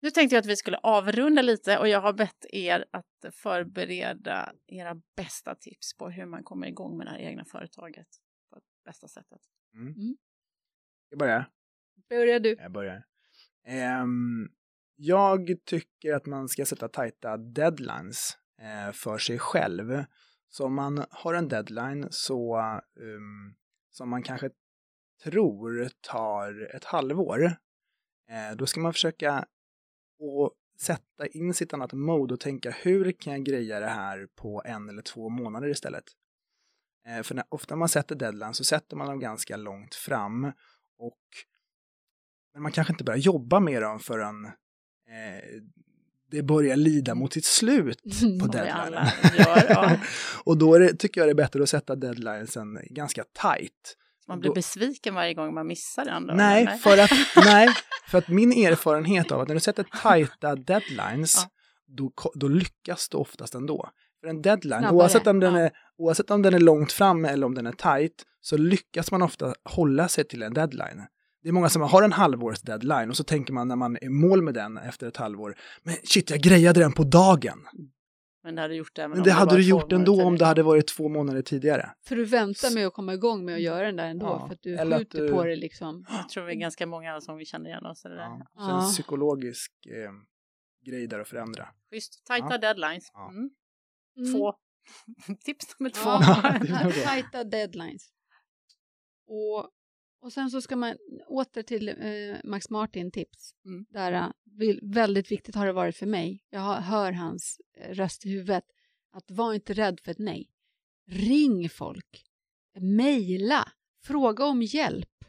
Speaker 1: Nu tänkte jag att vi skulle avrunda lite och jag har bett er att förbereda era bästa tips på hur man kommer igång med det här egna företaget på det bästa sättet.
Speaker 2: Jag börjar.
Speaker 3: Börjar du?
Speaker 2: Jag börjar. Ehm, jag tycker att man ska sätta tajta deadlines eh, för sig själv. Så om man har en deadline så um, som man kanske tror tar ett halvår, då ska man försöka att sätta in sitt annat mode och tänka hur kan jag greja det här på en eller två månader istället. Eh, för när, ofta man sätter deadline så sätter man dem ganska långt fram och men man kanske inte börjar jobba med dem förrän eh, det börjar lida mot sitt slut
Speaker 3: Mm,
Speaker 2: på deadline.
Speaker 1: gör, ja.
Speaker 2: och då det, tycker jag det är bättre att sätta deadlinesen ganska tight.
Speaker 1: Man blir
Speaker 2: Då-
Speaker 1: besviken varje gång man missar den. Då,
Speaker 2: Nej,
Speaker 1: eller?
Speaker 2: för att, nej, för att min erfarenhet av att när du sätter tajta deadlines,
Speaker 1: Ja.
Speaker 2: då, då lyckas du oftast ändå. För en deadline,
Speaker 3: Snabbare,
Speaker 2: oavsett om, den
Speaker 1: ja.
Speaker 2: är, oavsett om den är långt fram eller om den är tight, så lyckas man ofta hålla sig till en deadline. Det är många som har en halvårs deadline och så tänker man när man är mål med den efter ett halvår, men shit, jag grejade den på dagen.
Speaker 1: Men det hade gjort det
Speaker 2: Men
Speaker 1: om
Speaker 2: det hade du gjort ändå om
Speaker 1: tidigare.
Speaker 2: det hade varit två månader tidigare.
Speaker 3: För du väntar med att komma igång med att göra den där ändå,
Speaker 2: Ja,
Speaker 3: för att du
Speaker 2: eller att
Speaker 3: skjuter
Speaker 2: du-
Speaker 3: på det liksom.
Speaker 1: Jag tror vi är ganska många som vi känner igen oss i det där.
Speaker 2: Ja. Så
Speaker 3: Ja.
Speaker 2: en psykologisk eh, grej där att förändra.
Speaker 1: Schysst, tajta
Speaker 2: Ja.
Speaker 1: deadlines.
Speaker 2: Ja.
Speaker 1: Mm.
Speaker 3: Mm.
Speaker 1: Två. Tips nummer två.
Speaker 3: Tajta deadlines. Och, och sen så ska man åter till eh, Max Martin tips.
Speaker 1: Mm.
Speaker 3: Där, eh, väldigt viktigt har det varit för mig. Jag hör hans eh, röst i huvudet. Att var inte rädd för ett nej. Ring folk. Mejla. Fråga om hjälp.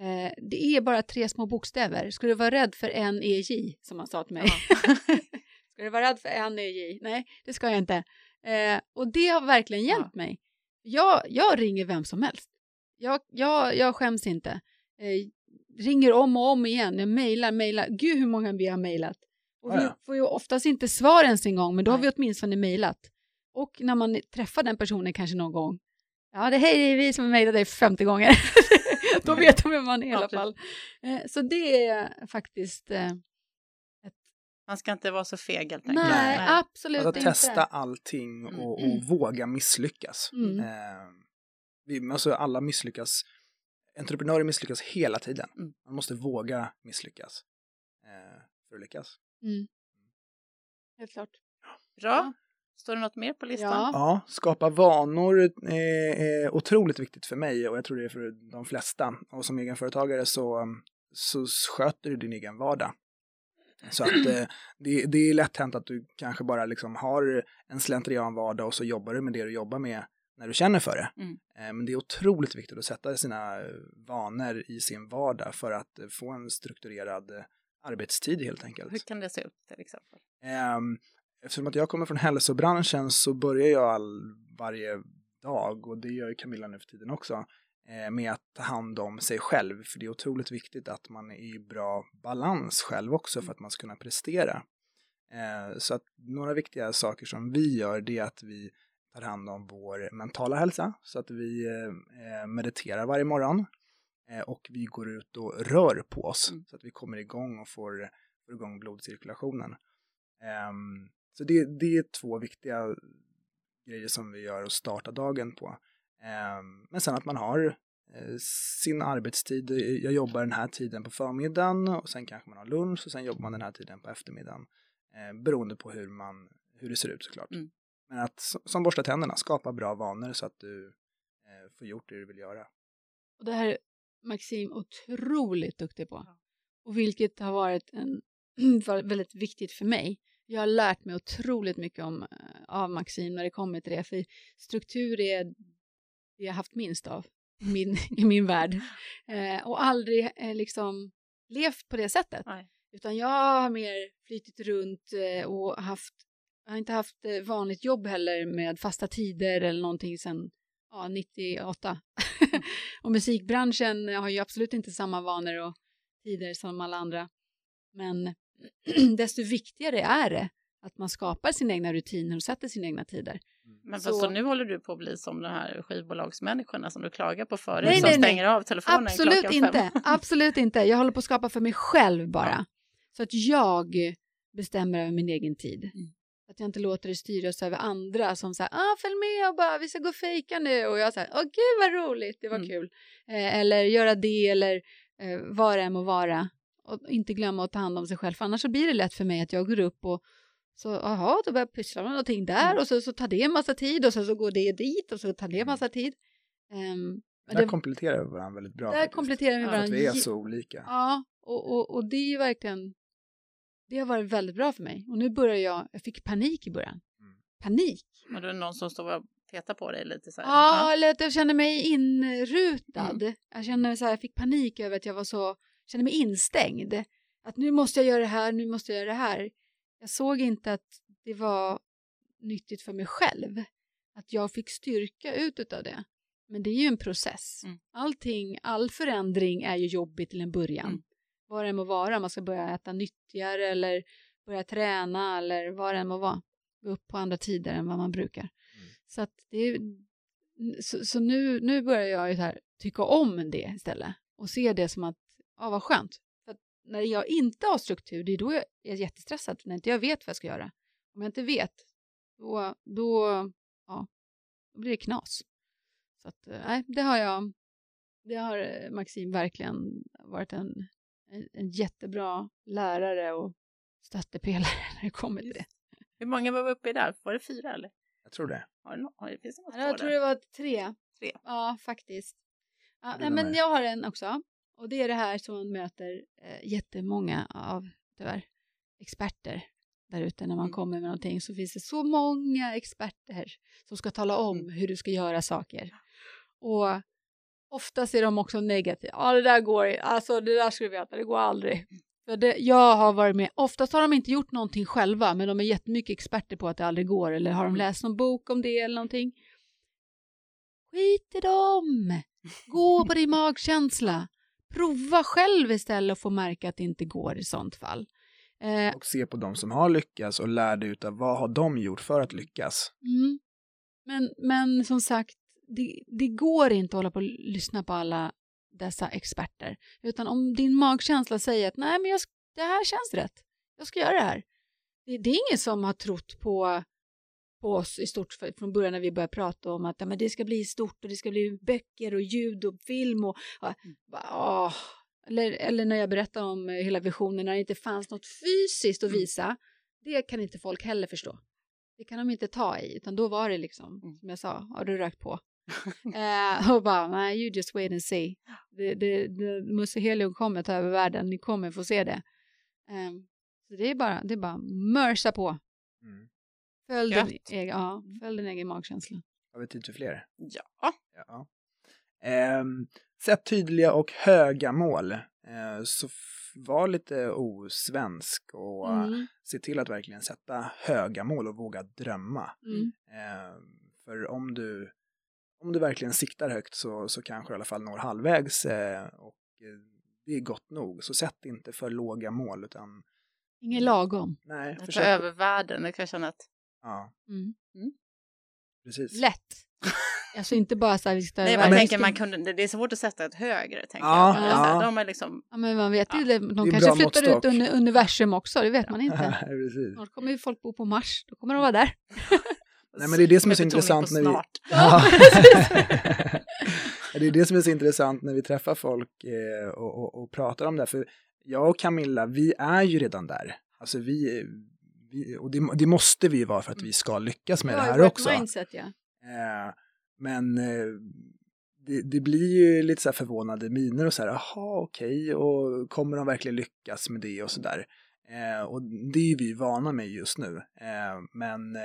Speaker 3: Eh, det är bara tre små bokstäver. Ska du vara rädd för en EJ, som han sa till mig. ska du vara rädd för en EJ? Nej, det ska jag inte. Eh, och det har verkligen hjälpt mig. Jag, jag ringer vem som helst. Jag, jag, jag skäms inte. Eh, ringer om och om igen. Jag mejlar, mejlar. Gud hur många vi har mejlat. Och
Speaker 2: Ja,
Speaker 3: vi får ju oftast inte svar ens en gång, men då har vi åtminstone mejlat. Och när man träffar den personen kanske någon gång. Ja, det hej, det är vi som har mejlat dig 50 gånger. då vet de vem man är i alla fall. Eh, så det är faktiskt... Eh,
Speaker 1: Man ska inte vara så feg helt enkelt.
Speaker 3: nej,
Speaker 2: Nej.
Speaker 3: absolut
Speaker 2: Att
Speaker 3: inte.
Speaker 2: testa allting och, och våga misslyckas.
Speaker 3: Mm.
Speaker 2: Eh, vi, alltså alla misslyckas. Entreprenörer misslyckas hela tiden.
Speaker 1: Mm.
Speaker 2: Man måste våga misslyckas. Eh, för att lyckas.
Speaker 3: Mm. Helt klart.
Speaker 1: Bra. Står det något mer på listan?
Speaker 3: Ja.
Speaker 2: Ja, skapa vanor är, är otroligt viktigt för mig och jag tror det är för de flesta. Och som egenföretagare så, så sköter du din egen vardag. Så att eh, det, det är lätt hänt att du kanske bara liksom har en slentrian vardag och så jobbar du med det du jobbar med när du känner för det.
Speaker 1: Mm.
Speaker 2: Eh, Men det är otroligt viktigt att sätta sina eh, vanor i sin vardag för att eh, få en strukturerad arbetstid helt enkelt.
Speaker 1: Hur kan det se ut till exempel?
Speaker 2: Ehm, Eftersom att jag kommer från hälsobranschen så börjar jag all, varje dag, och det gör ju Camilla nu för tiden också, med att ta hand om sig själv. För det är otroligt viktigt att man är i bra balans själv också för att man ska kunna prestera. Så att några viktiga saker som vi gör det är att vi tar hand om vår mentala hälsa så att vi eh, mediterar varje morgon eh, och vi går ut och rör på oss
Speaker 1: Mm.
Speaker 2: så att vi kommer igång och får, får igång blodcirkulationen. Ehm, så det, det är två viktiga grejer som vi gör att starta dagen på. Ehm, men sen att man har eh, sin arbetstid. Jag jobbar den här tiden på förmiddagen och sen kanske man har lunch och sen jobbar man den här tiden på eftermiddagen. Eh, beroende på hur, man, hur det ser ut såklart.
Speaker 1: Mm.
Speaker 2: Men att som borsta tänderna, skapa bra vanor så att du eh, får gjort det du vill göra.
Speaker 3: Och det här är Maxim otroligt duktig på. Och vilket har varit en, väldigt viktigt för mig. Jag har lärt mig otroligt mycket om, eh, av Maxim när det kommer till det. För struktur är det jag haft minst av i min, i min värld. Eh, och aldrig eh, liksom levt på det sättet.
Speaker 1: Nej.
Speaker 3: Utan jag har mer flytit runt eh, och haft, jag har inte haft eh, vanligt jobb heller med fasta tider eller någonting sedan ja, 98. och musikbranschen har ju absolut inte samma vanor och tider som alla andra. Men desto viktigare är det att man skapar sina egna rutiner och sätter sina egna tider.
Speaker 1: Men
Speaker 3: Så-
Speaker 1: så... så nu håller du på att bli som de här skivbolagsmänniskorna som du klagar på förut
Speaker 3: Nej,
Speaker 1: som
Speaker 3: nej, nej.
Speaker 1: stänger av telefonen
Speaker 3: Absolut
Speaker 1: klockan fem.
Speaker 3: inte, absolut inte. Jag håller på att skapa för mig själv bara. Så att jag bestämmer över min egen tid.
Speaker 1: Mm.
Speaker 3: Att jag inte låter det styras över andra som säger ah, följ med och bara vi ska gå och fejka nu och jag säger åh gud vad roligt, det var
Speaker 1: Mm.
Speaker 3: kul. Eh, eller göra det eller eh, vad det än må vara. Och inte glömma att ta hand om sig själv för annars så blir det lätt för mig att jag går upp och så jaha, då börjar jag pyssla med någonting där
Speaker 1: Mm.
Speaker 3: och så, så tar det en massa tid och så, så går det dit och så tar det en massa tid. Um,
Speaker 2: Där kompletterar vi varandra väldigt bra.
Speaker 3: där
Speaker 2: faktiskt.
Speaker 3: kompletterar vi
Speaker 1: Ja,
Speaker 2: För att
Speaker 3: varandra.
Speaker 2: vi är så olika.
Speaker 3: Ja, och, och, och det är ju verkligen, det har varit väldigt bra för mig. Och nu börjar jag, jag fick panik i början.
Speaker 2: Mm.
Speaker 3: Panik.
Speaker 1: Och då är det någon som står och peta på dig lite så här.
Speaker 3: Ja, eller att jag kände mig inrutad.
Speaker 1: Mm.
Speaker 3: Jag kände så här, jag fick panik över att jag var så, kände mig instängd. Att nu måste jag göra det här, nu måste jag göra det här. Jag såg inte att det var nyttigt för mig själv. Att jag fick styrka ut av det. Men det är ju en process.
Speaker 1: Mm.
Speaker 3: Allting, all förändring är ju jobbigt till en början.
Speaker 1: Mm.
Speaker 3: Vad det än må vara, man ska börja äta nyttigare eller börja träna eller vad det än må vara. Gå upp på andra tider än vad man brukar. Så att det är, så, så nu, nu börjar jag ju här, tycka om det istället och se det som att, ja vad skönt. För när jag inte har struktur, det är då jag är jättestressad, när inte jag vet vad jag ska göra. Om jag inte vet, då, då, ja, då blir det knas. Så att, eh, nej, det har jag, det har eh, Maxim verkligen varit en, en, en jättebra lärare och stöttepelare när det kommer till det.
Speaker 1: Hur många var vi uppe i där? Var det fyra eller?
Speaker 2: Jag tror det.
Speaker 1: Har det har det, finns det något
Speaker 3: Jag tror
Speaker 1: där?
Speaker 3: det var tre.
Speaker 1: Tre.
Speaker 3: Ja, faktiskt. Ja, nej, men jag har en också. Och det är det här som man möter eh, jättemånga av, tyvärr, experter där ute när man
Speaker 1: Mm.
Speaker 3: kommer med någonting så finns det så många experter som ska tala om
Speaker 1: Mm.
Speaker 3: hur du ska göra saker. Och oftast är de också negativa. Ja, det där går alltså det där ska du veta, det går aldrig. För det, jag har varit med, oftast har de inte gjort någonting själva men de är jättemycket experter på att det aldrig går eller har de
Speaker 1: Mm.
Speaker 3: läst någon bok om det eller någonting. Skit i dem! Gå på din magkänsla. Prova själv istället och få märka att det inte går i sånt fall. Eh,
Speaker 2: Och se på de som har lyckats och lär dig utav vad har de gjort för att lyckas.
Speaker 3: mm. men, men som sagt, det, det går inte att hålla på och lyssna på alla dessa experter. Utan om din magkänsla säger att nej men jag, det här känns rätt, jag ska göra det här. Det, det är ingen som har trott på, på oss i stort för, från början när vi började prata om att ja, men det ska bli stort och det ska bli böcker och ljud och film och, och bara, åh. Eller, eller när jag berättar om hela visionen när det inte fanns något fysiskt att visa. Det kan inte folk heller förstå. Det kan de inte ta i, utan då var det liksom,
Speaker 1: Mm.
Speaker 3: som jag sa, har du rökt på? eh, och bara, nej, you just wait and see. Det, det, det, Musse Helium kommer ta över världen, ni kommer få se det. Ehm, så det är bara, det är bara mörsa på.
Speaker 2: Mm.
Speaker 3: Följ din, egen, ja, följ din egen magkänsla.
Speaker 2: Har vi tid för fler?
Speaker 1: Ja.
Speaker 2: Ja. Ehm, sätt tydliga och höga mål. Eh, så var lite osvensk och eh,
Speaker 3: Mm,
Speaker 2: se till att verkligen sätta höga mål och våga drömma.
Speaker 3: mm,
Speaker 2: Eh, för om du, om du verkligen siktar högt så, så kanske du i alla fall når halvvägs eh, och eh, det är gott nog. Så sätt inte för låga mål utan
Speaker 3: Inget lagom.
Speaker 2: nej,
Speaker 1: Jag
Speaker 2: försök.
Speaker 1: över världen, det kan jag känna att
Speaker 2: Ja,
Speaker 3: Mm.
Speaker 2: precis.
Speaker 3: Lätt. Alltså inte bara så här, vi ska
Speaker 1: Nej, man tänker man kunde, det är svårt att sätta ett högre, tänker
Speaker 2: Ja,
Speaker 1: jag.
Speaker 3: Ja.
Speaker 1: här, De är liksom,
Speaker 3: Ja, men man vet ju,
Speaker 1: Ja,
Speaker 3: de
Speaker 2: en
Speaker 3: kanske flyttar ut under universum också, det vet man inte. Snart kommer ju folk bo på Mars, då kommer de vara där.
Speaker 2: Nej, men det är det som är så intressant när vi-.
Speaker 3: Ja,
Speaker 2: det är det som är så intressant när vi träffar folk eh, och, och, och pratar om det. här. För jag och Camilla, vi är ju redan där. Alltså vi, vi och det, det måste vi ju vara för att vi ska lyckas med det
Speaker 3: Ja,
Speaker 2: här också.
Speaker 3: Mindset, ja.
Speaker 2: Eh, men eh, det, det blir ju lite så här förvånade miner och så här, jaha okej, och kommer de verkligen lyckas med det och så där. Och det är ju vi vana med just nu. Men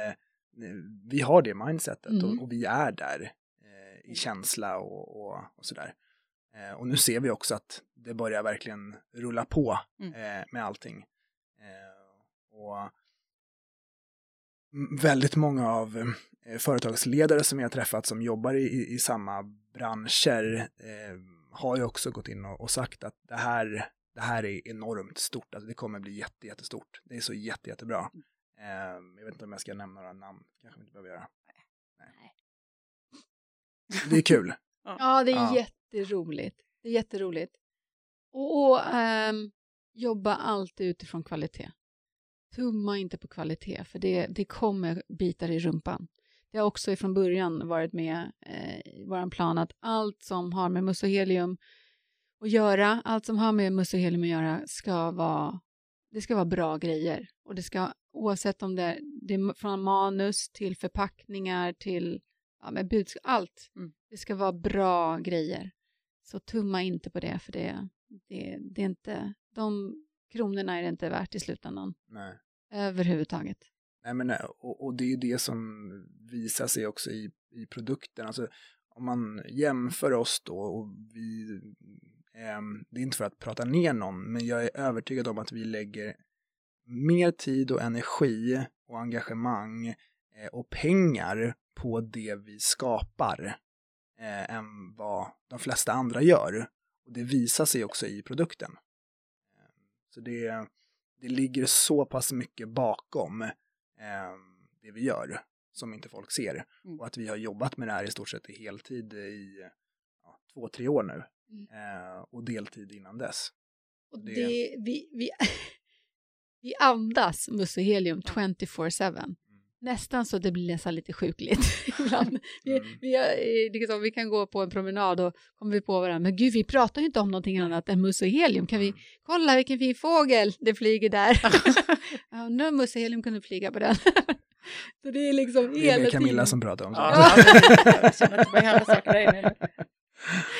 Speaker 2: vi har det mindsetet
Speaker 3: Mm.
Speaker 2: och, och vi är där eh, i känsla och, och, och så där. Eh, och nu ser vi också att det börjar verkligen rulla på
Speaker 1: Mm.
Speaker 2: eh, med allting. Eh, och väldigt många av eh, företagsledare som jag träffat som jobbar i, i, samma branscher eh, har ju också gått in och, och sagt att det här, det här är enormt stort, alltså det kommer bli jätte, jättestort. Det är så jätte, jättebra. Eh, jag vet inte om jag ska nämna några namn, kanske vi inte behöver göra. Nej. Det är kul.
Speaker 3: Ja, det är
Speaker 2: Ja.
Speaker 3: jätteroligt. Det är jätteroligt. Och, och ehm, jobba alltid utifrån kvalitet. Tumma inte på kvalitet, för det, det kommer bitar i rumpan. Det har också från början varit med eh, i vår plan att allt som har med musohelium att göra, allt som har med musohelium att göra ska vara, det ska vara bra grejer. Och det ska, oavsett om det, det är från manus till förpackningar till ja, med budskap, allt.
Speaker 1: Mm.
Speaker 3: Det ska vara bra grejer. Så tumma inte på det, för det, det, det är inte, de kronorna är det inte värt i slutändan
Speaker 2: Nej.
Speaker 3: överhuvudtaget.
Speaker 2: Nej, men, eh, och, och det är det som visar sig också i i produkten. Alltså, om man jämför oss då och vi, det är inte för att prata ner någon, men jag är övertygad om att vi lägger mer tid och energi och engagemang eh, och pengar på det vi skapar eh, än vad de flesta andra gör. Och det visar sig också i produkten. Så det, det ligger så pass mycket bakom eh, det vi gör som inte folk ser. Mm. Och att vi har jobbat med det här i stort sett i heltid i ja, två, tre år nu. Mm. Eh, och deltid innan dess.
Speaker 3: Och det, det vi, vi, vi andas Musse Helium 24-7 nästan så det blir nästan lite sjukligt ibland. Vi, mm. vi, liksom, vi, kan gå på en promenad och kommer vi på varandra, men gud vi pratar ju inte om någonting annat än mus och helium. Kan vi mm. kolla vilken fin fågel det flyger där? ja, undrar om mus och helium kunde flyga på den. så det är liksom
Speaker 2: Det är Camilla tiden. som pratar om
Speaker 1: sånt. Ja,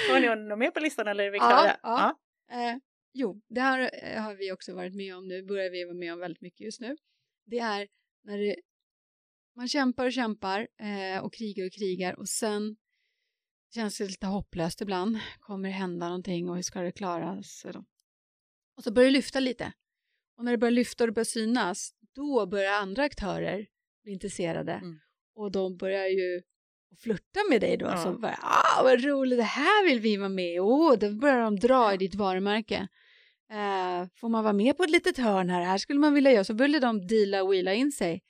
Speaker 1: Har ni något mer på listan eller är vi klara? Ja,
Speaker 3: ja. ja. Eh, jo, det här eh, har vi också varit med om nu, börjar vi vara med om väldigt mycket just nu. Det är när det man kämpar och kämpar eh, och krigar och krigar och sen känns det lite hopplöst ibland. Kommer det hända någonting och hur ska det klaras? Och så börjar det lyfta lite. Och när det börjar lyfta och det börjar synas, då börjar andra aktörer bli intresserade. Mm. Och de börjar ju flirta med dig då. Ja. Så bara, ah, vad roligt, det här vill vi vara med i. Oh, då börjar de dra i ditt varumärke. Eh, får man vara med på ett litet hörn här? Här skulle man vilja göra. Så börjar de deala och wheela in sig.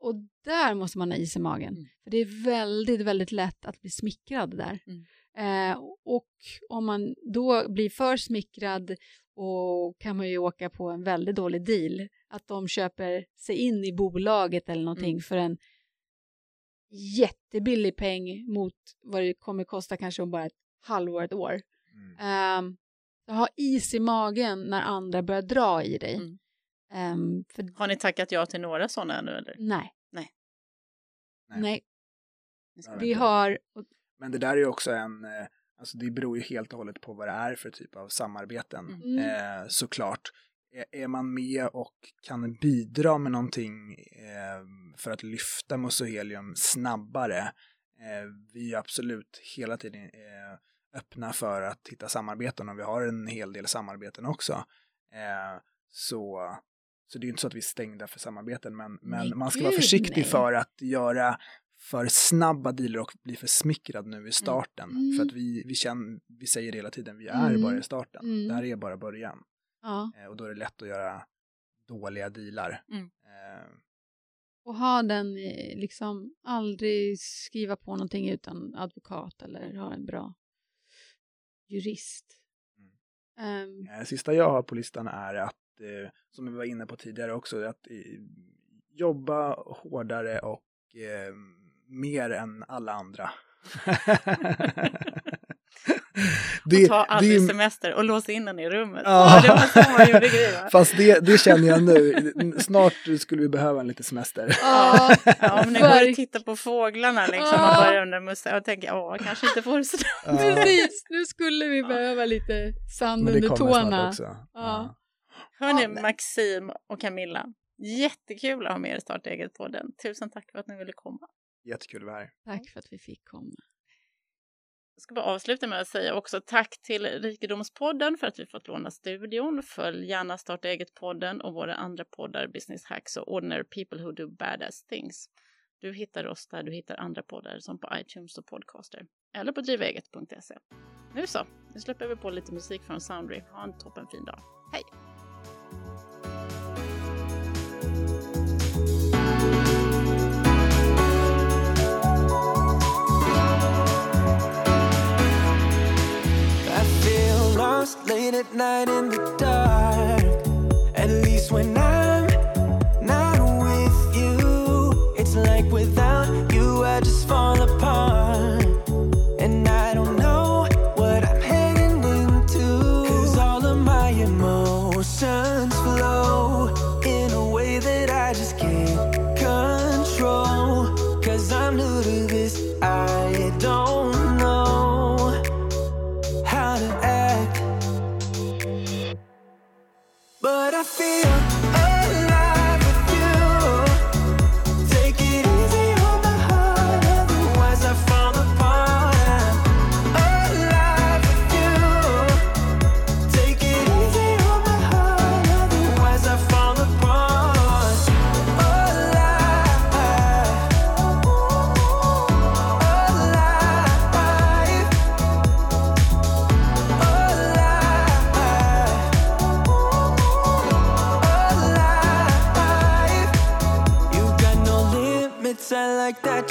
Speaker 3: Och där måste man ha is i magen. Mm. För det är väldigt, väldigt lätt att bli smickrad där. Mm. Eh, och om man då blir för smickrad och kan man ju åka på en väldigt dålig deal. Att de köper sig in i bolaget eller någonting mm. för en jättebillig peng mot vad det kommer kosta kanske om bara ett halvår, ett år. Mm. Eh, ha is i magen när andra börjar dra i dig. Mm.
Speaker 1: Um, för... Har ni tackat ja till några sådana nu eller?
Speaker 3: Nej.
Speaker 1: Nej.
Speaker 3: Nej. Nej. Vi har...
Speaker 2: Men det där är ju också en, eh, alltså det beror ju helt och hållet på vad det är för typ av samarbeten mm. eh, såklart. Är, man med och kan bidra med någonting eh, för att lyfta Musohelium snabbare, eh, vi är absolut hela tiden eh, öppna för att hitta samarbeten och vi har en hel del samarbeten också. Så så det är inte så att vi är stängda för samarbeten, men, men man ska vara försiktig nej. för att göra för snabba dealer och bli för smickrad nu i mm. starten. Mm. För att vi, vi, känner, vi säger hela tiden, vi är mm. bara i starten. Mm. Det här är bara början. Ja. Eh, och då är det lätt att göra dåliga dealar. Mm. Eh.
Speaker 3: Och ha den, liksom aldrig skriva på någonting utan advokat eller ha en bra jurist.
Speaker 2: Um. Sista jag har på listan är att som vi var inne på tidigare också, att jobba hårdare och eh, mer än alla andra.
Speaker 1: det, och ta aldrig det, semester och låsa in den i rummet. Ja. det var så man gjorde grejer.
Speaker 2: Fast det, det känner jag nu. Snart skulle vi behöva en liten semester.
Speaker 1: Ja, ja men när jag titta på fåglarna liksom och börjar under mussa och tänker åh, kanske inte får det sådär.
Speaker 3: Ja. Precis, nu skulle vi behöva lite sand under tårna.
Speaker 2: Också. Ja.
Speaker 1: Hörni, ja, Maxim och Camilla, jättekul att ha med er Starta eget-podden. Tusen tack för att ni ville komma.
Speaker 2: Jättekul att vara här.
Speaker 3: Tack för att vi fick komma.
Speaker 1: Jag ska bara avsluta med att säga också tack till Rikedomspodden för att vi fått låna studion. Följ gärna Starta eget-podden och våra andra poddar Business Hacks och Ordinary People Who Do Badass Things. Du hittar oss där du hittar andra poddar som på iTunes och Podcaster eller på driveget.se. Nu så, nu släpper vi på lite musik från Soundry. Ha en toppen fin dag. Hej! Lost late at night in the dark. like that.